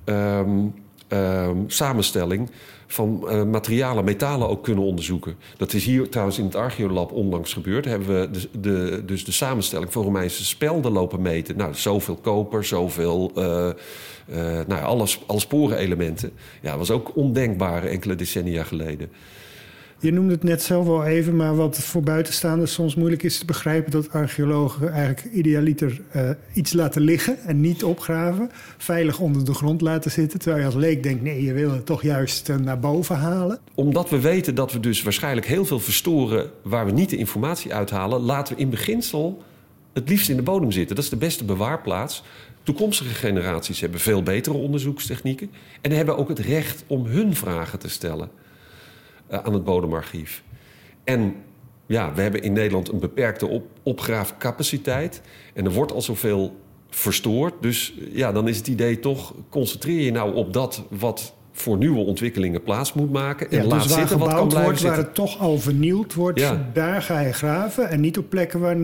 ehm, ehm, samenstelling van uh, materialen, metalen ook kunnen onderzoeken. Dat is hier trouwens in het Archeolab onlangs gebeurd. Hebben we de, dus de samenstelling van Romeinse spelden lopen meten. Nou, zoveel koper, zoveel... Nou, alle, alle sporenelementen. Ja, was ook ondenkbaar enkele decennia geleden. Je noemde het net zelf al even, maar wat voor buitenstaanders soms moeilijk is te begrijpen, dat archeologen eigenlijk idealiter uh, iets laten liggen en niet opgraven, veilig onder de grond laten zitten. Terwijl je als leek denkt, nee, je wil het toch juist uh, naar boven halen. Omdat we weten dat we dus waarschijnlijk heel veel verstoren waar we niet de informatie uithalen, laten we in beginsel het liefst in de bodem zitten. Dat is de beste bewaarplaats. Toekomstige generaties hebben veel betere onderzoekstechnieken en hebben ook het recht om hun vragen te stellen. Uh, aan het bodemarchief. En ja, we hebben in Nederland een beperkte op, opgraafcapaciteit. En er wordt al zoveel verstoord. Dus ja, dan is het idee toch... concentreer je nou op dat wat voor nieuwe ontwikkelingen plaats moet maken. En ja, laat dus waar zitten wat kan blijven wordt, waar het toch al vernield wordt, Ja. daar ga je graven. En niet op plekken waar,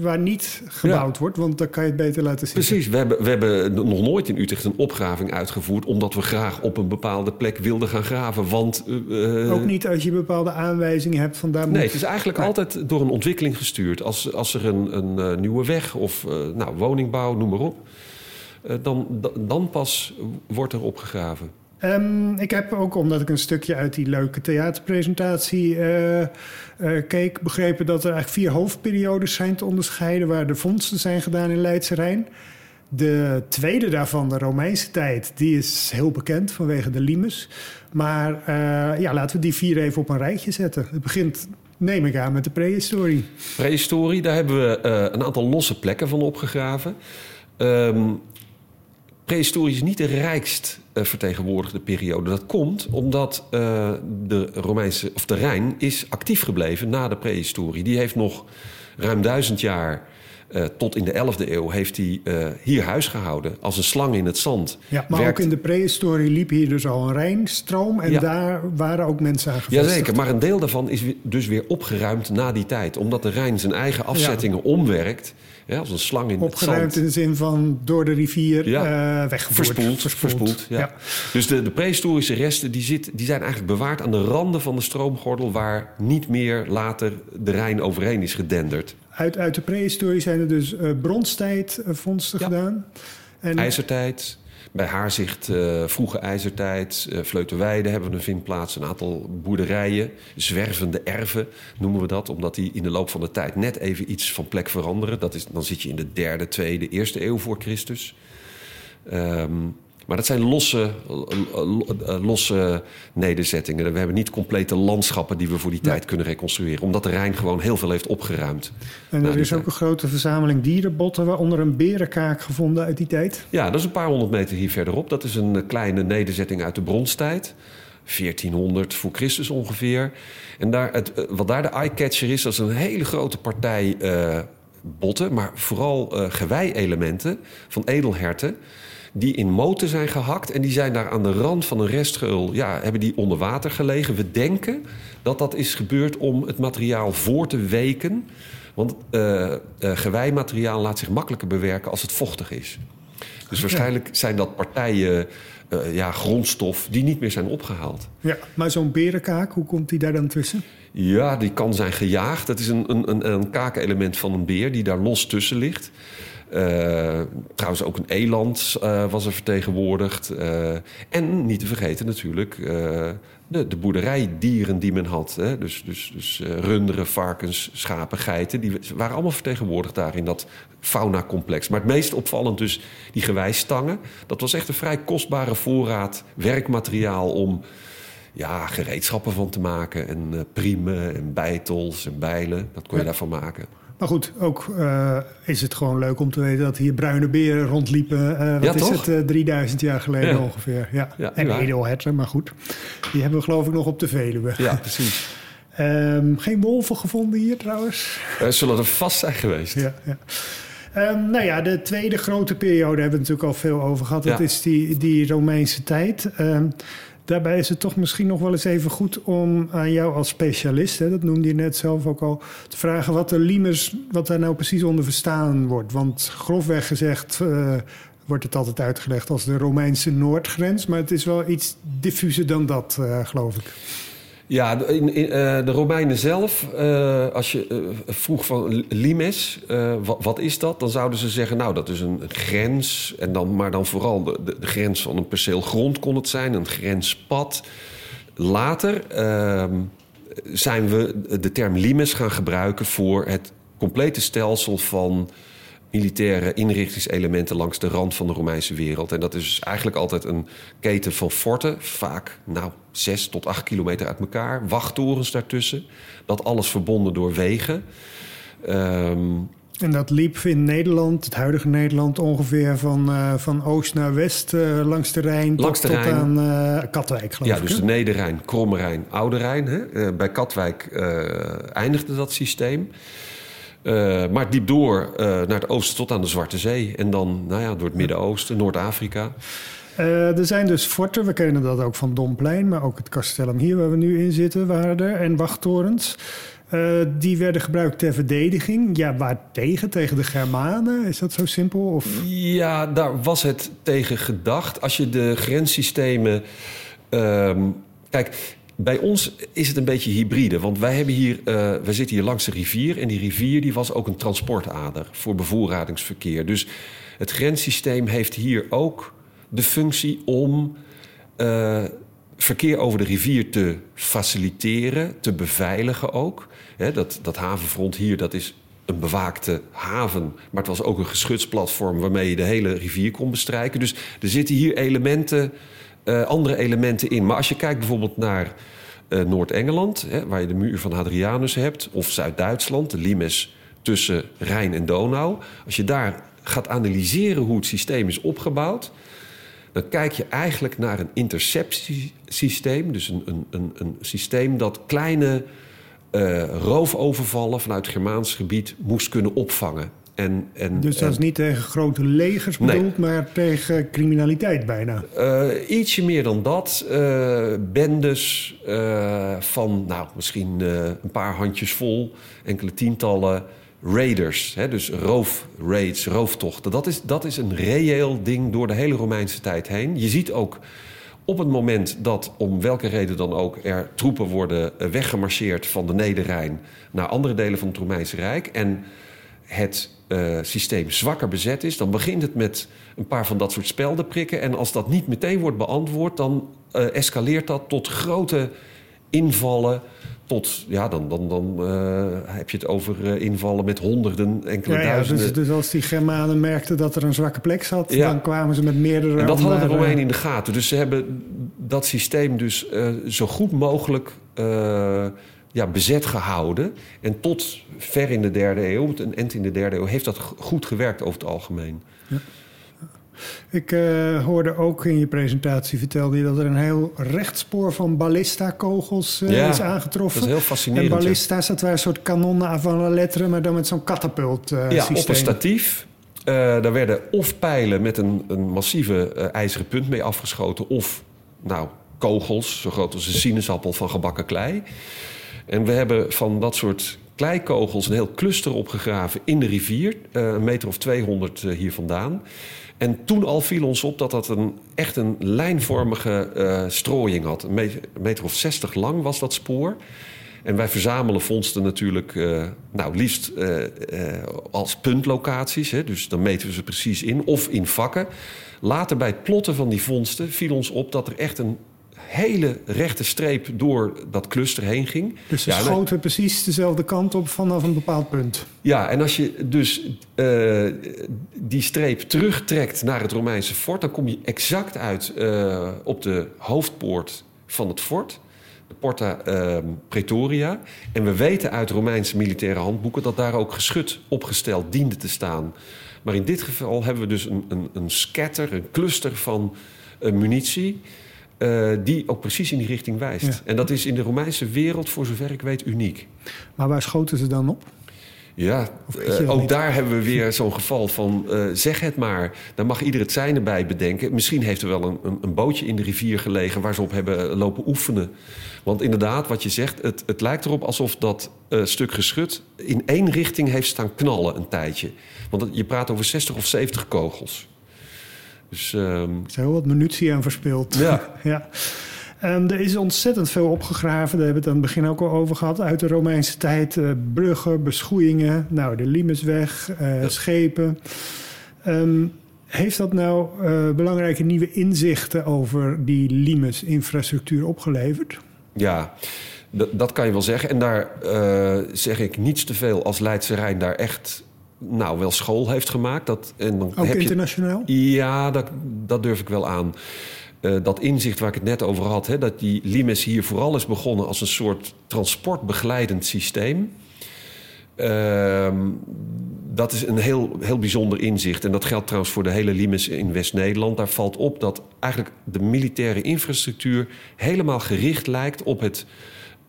waar niet gebouwd wordt, want dan kan je het beter laten zitten. Precies, we hebben, we hebben nog nooit in Utrecht een opgraving uitgevoerd... omdat we graag op een bepaalde plek wilden gaan graven. Want eh, Ook niet als je bepaalde aanwijzingen hebt van daar moet... Nee, het is eigenlijk altijd door een ontwikkeling gestuurd. Als, als er een, een eh, nieuwe weg of eh, nou, woningbouw, noem maar op... dan, da- dan pas wordt er opgegraven. Ehm, ik heb ook, omdat ik een stukje uit die leuke theaterpresentatie eh, eh, keek, begrepen dat er eigenlijk vier hoofdperiodes zijn te onderscheiden waar de vondsten zijn gedaan in Leidse Rijn. De tweede daarvan, de Romeinse tijd, die is heel bekend vanwege de limes. Maar eh, ja, laten we die vier even op een rijtje zetten. Het begint, neem ik aan, met de prehistorie. Prehistorie, daar hebben we een aantal losse plekken van opgegraven. Ehm prehistorie is niet de rijkst vertegenwoordigde periode. Dat komt omdat eh, de Romeinse of de Rijn is actief gebleven na de prehistorie. Die heeft nog ruim duizend jaar eh, tot in de 11e eeuw heeft hij eh, hier huis gehouden als een slang in het zand. Ja, maar Werkt- ook in de prehistorie liep hier dus al een Rijnstroom. En Ja. daar waren ook mensen aan gevestigd. Jazeker, maar een deel daarvan is dus weer opgeruimd na die tijd. Omdat de Rijn zijn eigen afzettingen omwerkt. Ja, als een slang in het Opgeruimd zand. in de zin van door de rivier Ja. eh, weggevoerd. Verspoeld, verspoeld. ja. Ja. Dus de, de prehistorische resten die, zit, die zijn eigenlijk bewaard aan de randen van de stroomgordel... waar niet meer later de Rijn overheen is gedenderd. Uit, uit de prehistorie zijn er dus eh bronstijd eh, vondsten Ja. gedaan. En IJzertijd, bij Haarzicht eh, vroege IJzertijd... eh Vleuterweide hebben we een vindplaats, een aantal boerderijen... zwervende erven noemen we dat... omdat die in de loop van de tijd net even iets van plek veranderen. Dat is, dan zit je in de derde, tweede, eerste eeuw voor Christus... Ehm, maar dat zijn losse, lo- eh, losse nederzettingen. We hebben niet complete landschappen die we voor die tijd kunnen reconstrueren. Omdat de Rijn gewoon heel veel heeft opgeruimd. en er die is ook een grote verzameling dierenbotten, waaronder een berenkaak gevonden uit die tijd. Ja, dat is een paar honderd meter hier verderop. Dat is een eh, kleine nederzetting uit de bronstijd. 1400 voor Christus ongeveer. En daar, het, eh, wat daar de eye-catcher is, dat is een hele grote partij eh, botten... maar vooral eh gewei-elementen van edelherten... die in moten zijn gehakt en die zijn daar aan de rand van een restgeul... Ja, hebben die onder water gelegen. We denken dat dat is gebeurd om het materiaal voor te weken... Want eh, geweimateriaal laat zich makkelijker bewerken als het vochtig is. Dus waarschijnlijk zijn dat partijen eh, ja, grondstof die niet meer zijn opgehaald. Ja, maar zo'n berenkaak, hoe komt die daar dan tussen? Ja, die kan zijn gejaagd. Dat is een, een, een, een kaakelement van een beer die daar los tussen ligt. Eh, trouwens, ook een eland eh, was er vertegenwoordigd. Eh, en niet te vergeten natuurlijk de, de boerderijdieren die men had. Hè? Dus, dus, dus runderen, varkens, schapen, geiten. Die waren allemaal vertegenwoordigd daar in dat faunacomplex. Maar het meest opvallend dus die gewijsstangen. Dat was echt een vrij kostbare voorraad werkmateriaal om ja, gereedschappen van te maken. En priemen en beitels en bijlen. Dat kon je Ja. daarvan maken. Maar goed, ook eh, is het gewoon leuk om te weten dat hier bruine beren rondliepen. eh, wat Ja, is toch? het, eh, 3000 jaar geleden Ja. ongeveer. Ja. Ja, en edelherten, maar goed. Die hebben we geloof ik nog op de Veluwe. Ja, precies. Ehm, geen wolven gevonden hier trouwens. Er zullen er vast zijn geweest. Ja, ja. Ehm, nou ja, de tweede grote periode hebben we het natuurlijk al veel over gehad. Dat is die, die Romeinse tijd. Ehm, Daarbij is het toch misschien nog wel eens even goed om aan jou als specialist, hè, dat noemde je net zelf ook al, te vragen wat de limes, wat daar nou precies onder verstaan wordt. Want grofweg gezegd uh, wordt het altijd uitgelegd als de Romeinse noordgrens, maar het is wel iets diffuser dan dat, uh, geloof ik. Ja, in, uh, de Romeinen zelf, uh, als je uh, vroeg van limes, wat, wat, is dat? Dan zouden ze zeggen, nou, dat is een grens. En dan, maar dan vooral de, de, de grens van een perceel grond kon het zijn, een grenspad. Later ehm, zijn we de term limes gaan gebruiken voor het complete stelsel van militaire inrichtingselementen langs de rand van de Romeinse wereld. En dat is dus eigenlijk altijd een keten van forten, vaak nou, zes tot acht kilometer uit elkaar, wachttorens daartussen. Dat alles verbonden door wegen. Um, en dat liep in Nederland, het huidige Nederland, ongeveer van, uh, van oost naar west uh, langs de Rijn langs tot, de Rijn. tot aan uh, Katwijk, geloof ja, ik. Ja, dus de Nederrijn, Kromme Rijn, Oude Rijn. Hè? bij Katwijk eindigde dat systeem. Uh, maar diep door uh, naar het oosten tot aan de Zwarte Zee. En dan nou ja, door het Midden-Oosten, Noord-Afrika. Uh, er zijn dus forten, we kennen dat ook van Domplein... maar ook het Castellum hier waar we nu in zitten waren er. En wachttorens. die werden gebruikt ter verdediging. Ja, waar tegen? Tegen de Germanen? Is dat zo simpel? Of? Ja, daar was het tegen gedacht. Als je de grenssystemen... Ehm, kijk, bij ons is het een beetje hybride. Want wij, hebben hier, uh, wij zitten hier langs de rivier. En die rivier die was ook een transportader voor bevoorradingsverkeer. Dus het grenssysteem heeft hier ook de functie om uh, verkeer over de rivier te faciliteren, te beveiligen ook. Dat, dat havenfront hier, dat is een bewaakte haven. Maar het was ook een geschutsplatform waarmee je de hele rivier kon bestrijken. Dus er zitten hier elementen uh, andere elementen in. Maar als je kijkt bijvoorbeeld naar uh, Noord-Engeland, waar je de muur van Hadrianus hebt, of Zuid-Duitsland, de limes tussen Rijn en Donau. Als je daar gaat analyseren hoe het systeem is opgebouwd, dan kijk je eigenlijk naar een interceptiesysteem. Dus een, een, een, een systeem dat kleine uh, roofovervallen vanuit Germaans gebied moest kunnen opvangen. En, en, dus dat is niet tegen grote legers bedoeld, nee. maar tegen criminaliteit bijna? Uh, ietsje meer dan dat. Uh, bendes uh, van nou, misschien een paar handjes vol, enkele tientallen raiders. Hè, dus roofraids, rooftochten. Dat is, dat is een reëel ding door de hele Romeinse tijd heen. Je ziet ook op het moment dat, om welke reden dan ook, er troepen worden weggemarcheerd van de Nederrijn naar andere delen van het Romeinse Rijk. En het uh, systeem zwakker bezet is, dan begint het met een paar van dat soort speldenprikken. En als dat niet meteen wordt beantwoord, dan uh, escaleert dat tot grote invallen. Tot, ja, dan, dan, dan uh, heb je het over invallen met honderden, enkele ja, ja, duizenden. Dus, dus, als die Germanen merkten dat er een zwakke plek zat, ja. dan kwamen ze met meerdere. En dat hadden de Romeinen in de gaten. Dus ze hebben dat systeem dus zo goed mogelijk ja, bezet gehouden. En tot ver in de derde eeuw, een end in de derde eeuw, heeft dat goed gewerkt over het algemeen. Ja. Ik uh, hoorde ook in je presentatie, vertelde je dat er een heel rechtspoor van ballista-kogels uh, ja, is aangetroffen. Dat is heel fascinerend. En ballista's, dat waren een soort kanonnen avant la lettre, maar dan met zo'n katapult uh, Ja, systeem. op een statief. daar werden of pijlen met een, een massieve ijzeren punt mee afgeschoten, of nou, kogels, zo groot als een sinaasappel van gebakken klei. En we hebben van dat soort kleikogels een heel cluster opgegraven in de rivier. Uh, een meter of 200 uh, hier vandaan. En toen al viel ons op dat dat een, echt een lijnvormige uh, strooiing had. Een meter, een meter, of 60 lang was dat spoor. En wij verzamelen vondsten natuurlijk nou, liefst als puntlocaties. Hè, dus dan meten we ze precies in. Of in vakken. Later bij het plotten van die vondsten viel ons op dat er echt een hele rechte streep door dat cluster heen ging. Dus ze ja, schoten precies dezelfde kant op vanaf een bepaald punt. Ja, en als je dus uh, die streep terugtrekt naar het Romeinse fort... dan kom je exact uit uh, op de hoofdpoort van het fort. De Porta uh, Praetoria. En we weten uit Romeinse militaire handboeken... dat daar ook geschut opgesteld diende te staan. Maar in dit geval hebben we dus een, een, een scatter, een cluster van uh, munitie... Uh, die ook precies in die richting wijst. Ja. En dat is in de Romeinse wereld, voor zover ik weet, uniek. Maar waar schoten ze dan op? Ja, uh, ook daar hebben we weer zo'n geval van uh, zeg het maar. Dan mag ieder het zijne bij bedenken. Misschien heeft er wel een, een, een, bootje in de rivier gelegen waar ze op hebben lopen oefenen. Want inderdaad, wat je zegt, het, het lijkt erop alsof dat uh, stuk geschut in één richting heeft staan knallen een tijdje. Want je praat over 60 of 70 kogels. Dus, um... Er zijn heel wat munitie aan verspild. Ja. ja. Um, er is ontzettend veel opgegraven, daar hebben we het aan het begin ook al over gehad, uit de Romeinse tijd. Uh, bruggen, beschoeiingen, nou, de Limesweg, uh, ja. schepen. Um, heeft dat nou uh, belangrijke nieuwe inzichten over die Limes-infrastructuur opgeleverd? Ja, dat kan je wel zeggen. En daar zeg ik niets te veel als Leidse Rijn daar echt nou, wel school heeft gemaakt. Dat, en dan Ook heb internationaal? Je, ja, dat, dat durf ik wel aan. Uh, dat inzicht waar ik het net over had, hè, dat die Limes hier vooral is begonnen als een soort transportbegeleidend systeem. Uh, dat is een heel, heel bijzonder inzicht. En dat geldt trouwens voor de hele Limes in West-Nederland. Daar valt op dat eigenlijk de militaire infrastructuur helemaal gericht lijkt op het.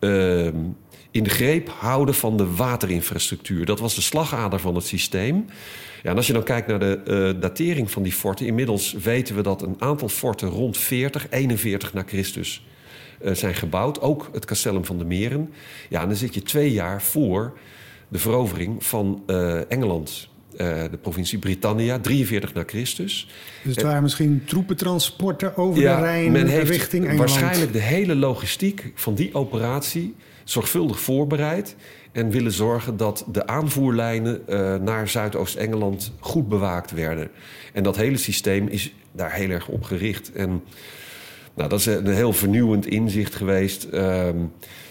Uh, in de greep houden van de waterinfrastructuur. Dat was de slagader van het systeem. Ja, en als je dan kijkt naar de uh, datering van die forten... inmiddels weten we dat een aantal forten rond 40, 41 na Christus... Uh, zijn gebouwd, ook het Castellum van de Meren. Ja, en dan zit je twee jaar voor de verovering van uh, Engeland... de provincie Britannia, 43 na Christus. Dus het waren misschien troepentransporten over ja, de Rijn men heeft richting Engeland? Waarschijnlijk de hele logistiek van die operatie zorgvuldig voorbereid en willen zorgen dat de aanvoerlijnen uh, naar Zuidoost-Engeland goed bewaakt werden. En dat hele systeem is daar heel erg op gericht. En nou, dat is een heel vernieuwend inzicht geweest. Uh,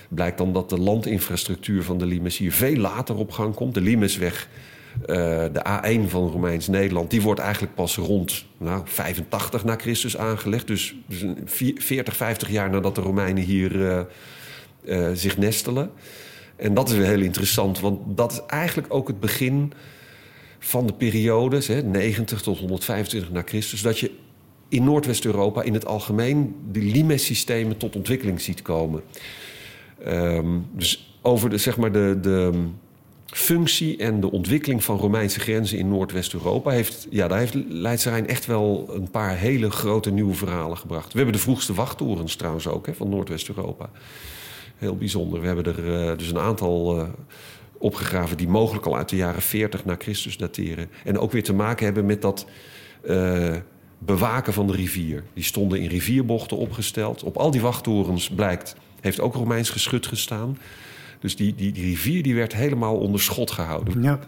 blijkt dan dat de landinfrastructuur van de Limes hier veel later op gang komt. De Limesweg, uh, de A1 van Romeins-Nederland, die wordt eigenlijk pas rond nou, 85 na Christus aangelegd. Dus, dus 40, 50 jaar nadat de Romeinen hier uh, zich nestelen. En dat is weer heel interessant, want dat is eigenlijk ook het begin van de periodes, hè, 90 tot 125 na Christus, dat je in Noordwest-Europa in het algemeen de Limes-systemen tot ontwikkeling ziet komen. Um, dus over de, zeg maar de, de functie en de ontwikkeling van Romeinse grenzen in Noordwest-Europa heeft, ja, daar heeft Leidse echt wel een paar hele grote nieuwe verhalen gebracht. We hebben de vroegste wachttorens trouwens ook hè, van Noordwest-Europa heel bijzonder. We hebben er uh, dus een aantal uh, opgegraven die mogelijk al uit de jaren 40 na Christus dateren. En ook weer te maken hebben met dat uh, bewaken van de rivier. Die stonden in rivierbochten opgesteld. Op al die wachttorens blijkt, heeft ook Romeins geschut gestaan. Dus die, die, die rivier die werd helemaal onder schot gehouden. Ja.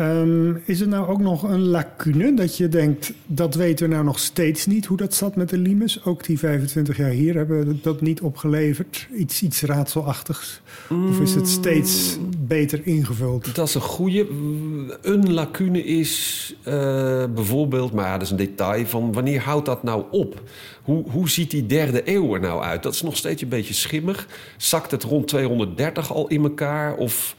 Um, is er nou ook nog een lacune dat je denkt, dat weten we nou nog steeds niet hoe dat zat met de Limes? Ook die 25 jaar hier hebben dat niet opgeleverd. Iets, iets raadselachtigs. Of is het steeds beter ingevuld? Dat is een goede. Een lacune is uh, bijvoorbeeld, maar ja, dat is een detail van wanneer houdt dat nou op? Hoe, hoe ziet die derde eeuw er nou uit? Dat is nog steeds een beetje schimmig. Zakt het rond 230 al in elkaar? Of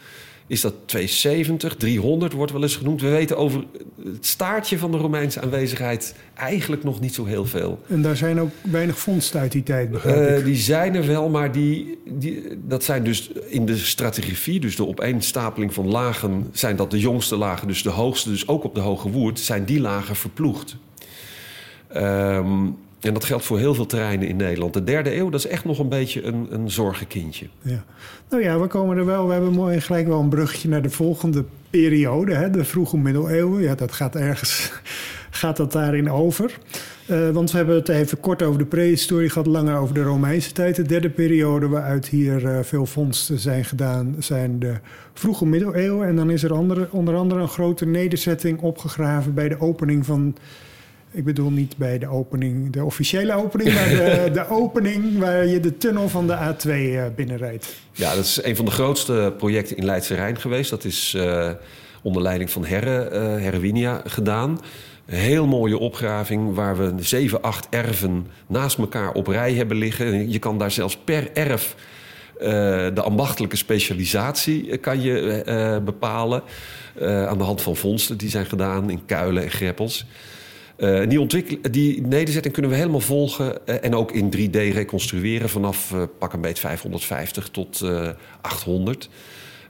is dat 270, 300 wordt wel eens genoemd. We weten over het staartje van de Romeinse aanwezigheid eigenlijk nog niet zo heel veel. En daar zijn ook weinig vondsten uit die tijd, begrijp uh, Die zijn er wel, maar die, die, dat zijn dus in de stratigrafie... dus de opeenstapeling van lagen, zijn dat de jongste lagen... dus de hoogste, dus ook op de Hoge Woerd... zijn die lagen verploegd. Um, en dat geldt voor heel veel terreinen in Nederland. De derde eeuw, dat is echt nog een beetje een, een zorgenkindje. Ja. Nou ja, we komen er wel. We hebben mooi gelijk wel een brugje naar de volgende periode. Hè? De vroege middeleeuwen. Ja, dat gaat ergens gaat dat daarin over. Uh, want we hebben het even kort over de prehistorie gehad, langer over de Romeinse tijd. De derde periode waaruit hier uh, veel vondsten zijn gedaan, zijn de vroege middeleeuwen. En dan is er onder andere een grote nederzetting opgegraven bij de opening van ik bedoel niet bij de opening, de officiële opening, maar de, de opening waar je de tunnel van de A2 uh, eh, binnenrijdt. Ja, dat is een van de grootste projecten in Leidse Rijn geweest. Dat is uh, onder leiding van Herre, uh, Herwinia gedaan. Een heel mooie opgraving waar we zeven, acht erven naast elkaar op rij hebben liggen. Je kan daar zelfs per erf de ambachtelijke specialisatie kan je bepalen. aan de hand van vondsten die zijn gedaan in kuilen en greppels. Uh, die, die nederzetting kunnen we helemaal volgen uh, en ook in 3D reconstrueren vanaf uh, pak een beetje 550 tot 800.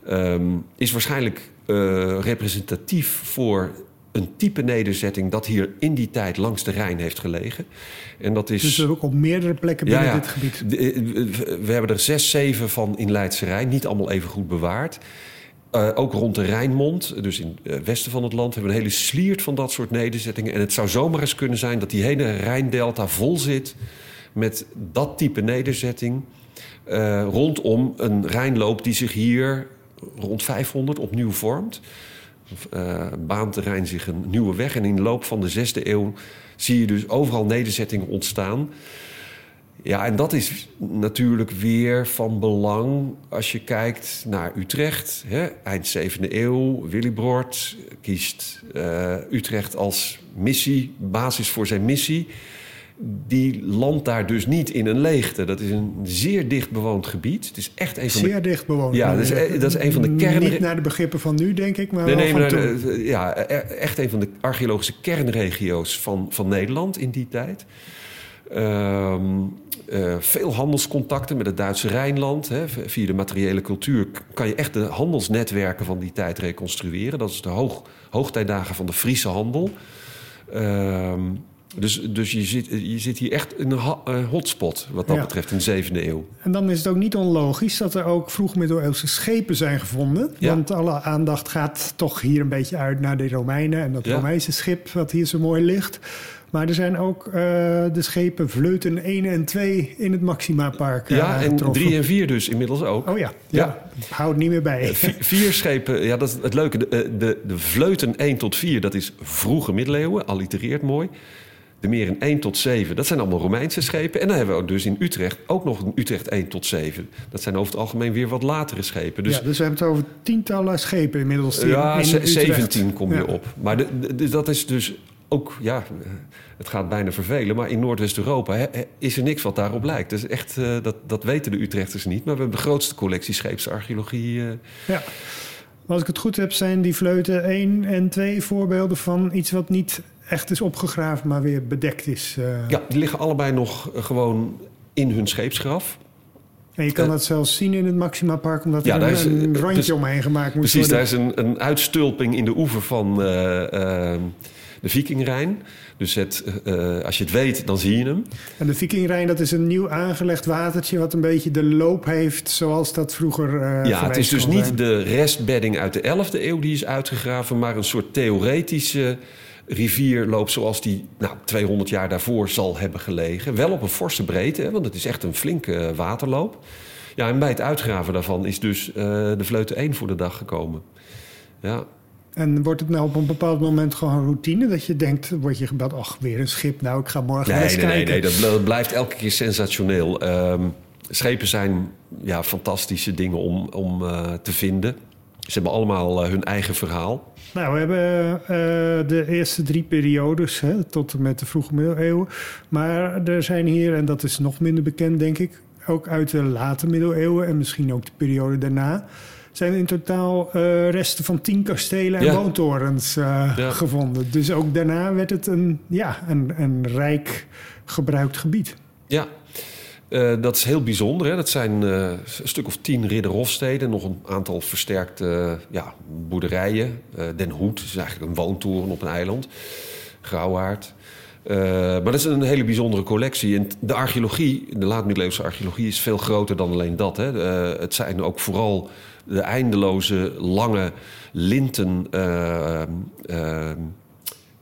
Um, is waarschijnlijk eh, representatief voor een type nederzetting dat hier in die tijd langs de Rijn heeft gelegen. En dat is. Dus ook op meerdere plekken binnen Ja, ja. dit gebied. Eh, we hebben er zes, zeven van in Leidse Rijn, niet allemaal even goed bewaard. Eh, ook rond de Rijnmond, dus in het westen van het land, hebben we een hele sliert van dat soort nederzettingen. En het zou zomaar eens kunnen zijn dat die hele Rijndelta vol zit met dat type nederzetting. eh, rondom een Rijnloop die zich hier rond 500 opnieuw vormt. Eh, baant de Rijn zich een nieuwe weg. En in de loop van de zesde eeuw zie je dus overal nederzettingen ontstaan. Ja, en dat is natuurlijk weer van belang als je kijkt naar Utrecht. Hè? Eind 7e eeuw, Willibrord kiest eh, Utrecht als missie, basis voor zijn missie. Die landt daar dus niet in een leegte. Dat is een zeer dicht bewoond gebied. Het is echt een van de Zeer dicht bewoond. Ja, dat is- dat is een van de kernen- Niet naar de begrippen van nu, denk ik, maar Nee, wel nee, maar toen. eh, ja, e- echt een van de archeologische kernregio's van, van Nederland in die tijd. Ehm, eh, veel handelscontacten met het Duitse Rijnland. Hè. Via de materiële cultuur kan je echt de handelsnetwerken van die tijd reconstrueren. Dat is de hoog, hoogtijdagen van de Friese handel. Ehm, dus dus je, zit, je zit hier echt in een hotspot wat dat Ja. betreft in de zevende eeuw. En dan is het ook niet onlogisch dat er ook vroegmiddeleeuwse schepen zijn gevonden. Ja. Want alle aandacht gaat toch hier een beetje uit naar de Romeinen en dat Ja. Romeinse schip wat hier zo mooi ligt. Maar er zijn ook eh, de schepen Vleuten 1 en 2 in het Maxima Park. eh, ja, en getroffen. drie en vier dus inmiddels ook. Oh ja, ja. Ja. hou het niet meer bij. Eh, vi- Vier schepen, ja, dat is het leuke. De, eh, de, de vleuten 1 tot 4, dat is vroege middeleeuwen, allitereert mooi. De meren 1 tot 7, dat zijn allemaal Romeinse schepen. En dan hebben we dus in Utrecht ook nog een Utrecht 1 tot 7. Dat zijn over het algemeen weer wat latere schepen. Dus ja, dus we hebben het over tientallen schepen inmiddels. die ja, in ze- Utrecht- 17 kom je Ja. op. Maar de, de- de- dat is dus ook, ja, eh, het gaat bijna vervelen. Maar in Noordwest-Europa is er niks wat daarop lijkt. Is echt, eh, dat, dat weten de Utrechters niet. Maar we hebben de grootste collectie scheepsarcheologie. eh, Ja. Als ik het goed heb, zijn die fleuten 1 en 2 voorbeelden van iets wat niet echt is opgegraven, maar weer bedekt is. Ja, die liggen allebei nog gewoon in hun scheepsgraf. En je kan dat zelfs zien in het Maxima Park, omdat Ja, er daar een, is- een randje dus- omheen gemaakt moet Precies, daar worden. is een, een uitstulping in de oever van de Vikingrijn. Dus het, eh, als je het weet, dan zie je hem. En de Vikingrijn, dat is een nieuw aangelegd watertje... wat een beetje de loop heeft zoals dat vroeger eh ja, het is dus niet de restbedding uit de 11e eeuw die is uitgegraven... maar een soort theoretische rivierloop zoals die nou, 200 jaar daarvoor zal hebben gelegen. Wel op een forse breedte, hè, want het is echt een flinke eh, waterloop. Ja, en bij het uitgraven daarvan is dus eh, de Vleuten 1 voor de dag gekomen. Ja, En wordt het nou op een bepaald moment gewoon routine? Dat je denkt, word je gebeld, ach, weer een schip. Nou, ik ga morgen Nee, eens nee, nee, kijken. nee, dat bl- dat blijft elke keer sensationeel. Ehm, schepen zijn ja, fantastische dingen om, om eh, te vinden. Ze hebben allemaal eh, hun eigen verhaal. Nou, we hebben eh, de eerste drie periodes hè, tot en met de vroege middeleeuwen. Maar er zijn hier, en dat is nog minder bekend, denk ik, ook uit de late middeleeuwen en misschien ook de periode daarna. Zijn in totaal eh, resten van tien kastelen en Ja. woontorens eh, Ja. gevonden. Dus ook daarna werd het een, ja, een, een rijk gebruikt gebied. Ja, eh, dat is heel bijzonder. Hè? Dat zijn een stuk of tien ridderhofsteden. Nog een aantal versterkte ja, boerderijen. Den Hoed is eigenlijk een woontoren op een eiland. Grauwaard. Maar dat is een hele bijzondere collectie. En de archeologie, de laat-middeleeuwse archeologie, is veel groter dan alleen dat. Hè. Het zijn ook vooral de eindeloze lange linten eh, eh,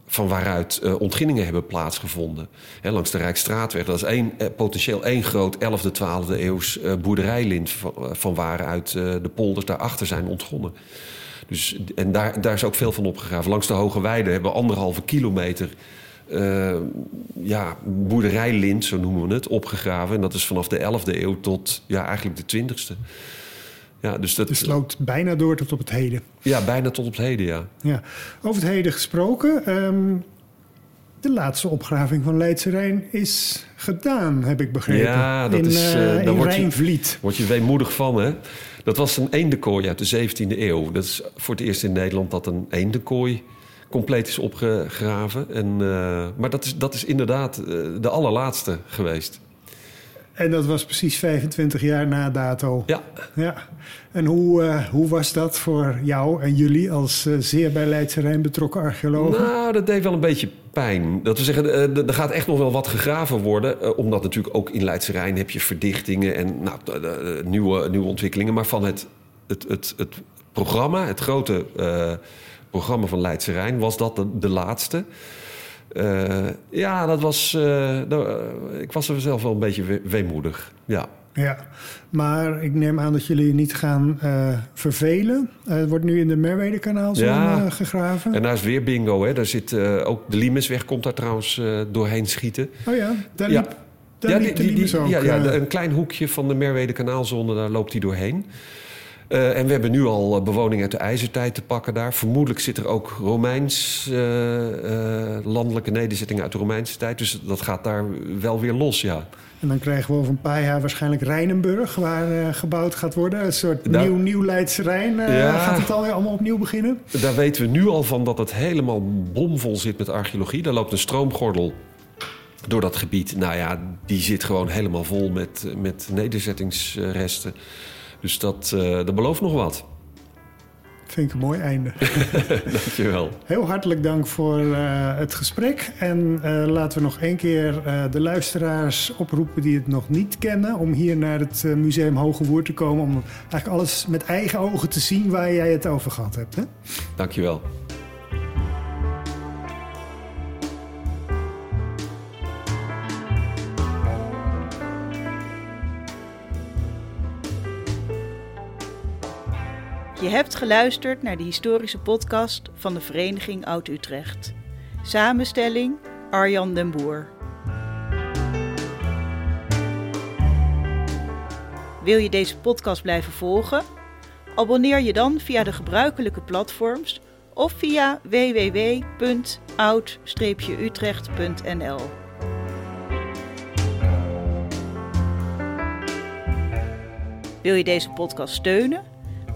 van waaruit eh, ontginningen hebben plaatsgevonden. Hè, langs de Rijksstraatweg. Dat is één, potentieel één groot 11e, 12e eeuws boerderijlint... van, waaruit de polders daarachter zijn ontgonnen. Dus, en daar, daar is ook veel van opgegraven. Langs de Hoge Weide hebben we anderhalve kilometer... eh, ja, boerderijlint, zo noemen we het, opgegraven. En dat is vanaf de 11e eeuw tot ja, eigenlijk de 20e. Ja, dus dat, Dus het loopt bijna door tot op het heden. ja, bijna tot op het heden, ja. Ja. Over het heden gesproken. ehm, de laatste opgraving van Leidse Rijn is gedaan, heb ik begrepen. Ja, dat in, is, eh, daar in word je- Rijnvliet. Word je weemoedig van, hè? Dat was een eendenkooi uit de 17e eeuw. Dat is voor het eerst in Nederland dat een eendenkooi compleet is opgegraven. En, eh, maar dat is, dat is inderdaad de allerlaatste geweest. En dat was precies 25 jaar na dato. Ja. ja. En hoe, uh, hoe was dat voor jou en jullie als uh, zeer bij Leidse Rijn betrokken archeologen? Nou, dat deed wel een beetje pijn. Dat we zeggen, uh, er gaat echt nog wel wat gegraven worden. omdat natuurlijk ook in Leidse Rijn heb je verdichtingen en nou, nieuwe, nieuwe ontwikkelingen. Maar van het, het, het, het programma, het grote programma van Leidse Rijn, was dat de, de laatste. Uh, ja, dat was. Uh, ik was er zelf wel een beetje weemoedig. Ja. Ja, maar ik neem aan dat jullie niet gaan vervelen. het wordt nu in de Merwede-kanaal ja. gegraven. En daar is weer bingo, hè. Daar zit ook de Limesweg komt daar trouwens doorheen schieten. Oh ja, daar liep, ja. Daar ja, liep die, die, die, ook, ja, ja, een klein hoekje van de Merwede-kanaalzone, daar loopt hij doorheen. Uh, en we hebben nu al eh, bewoning uit de ijzertijd te pakken daar. Vermoedelijk zit er ook Romeins, uh, landelijke nederzettingen uit de Romeinse tijd. Dus dat gaat daar wel weer los, ja. En dan krijgen we over een paar jaar waarschijnlijk Rijnenburg, waar gebouwd gaat worden. Een soort daar, nieuw, nieuw Leidse Rijn. Ja, gaat het alweer allemaal opnieuw beginnen? Daar weten we nu al van dat het helemaal bomvol zit met archeologie. Daar loopt een stroomgordel door dat gebied. Nou ja, die zit gewoon helemaal vol met, met nederzettingsresten. Dus dat, uh, dat belooft nog wat. Vind ik een mooi einde. Dankjewel. Heel hartelijk dank voor uh, het gesprek. En uh, laten we nog één keer uh, de luisteraars oproepen die het nog niet kennen... om hier naar het Museum Hoge Woerd te komen... om eigenlijk alles met eigen ogen te zien waar jij het over gehad hebt. Hè? Dankjewel. Je hebt geluisterd naar de historische podcast van de Vereniging Oud-Utrecht. Samenstelling Arjan den Boer. Wil je deze podcast blijven volgen? Abonneer je dan via de gebruikelijke platforms of via www.oud-utrecht.nl. Wil je deze podcast steunen?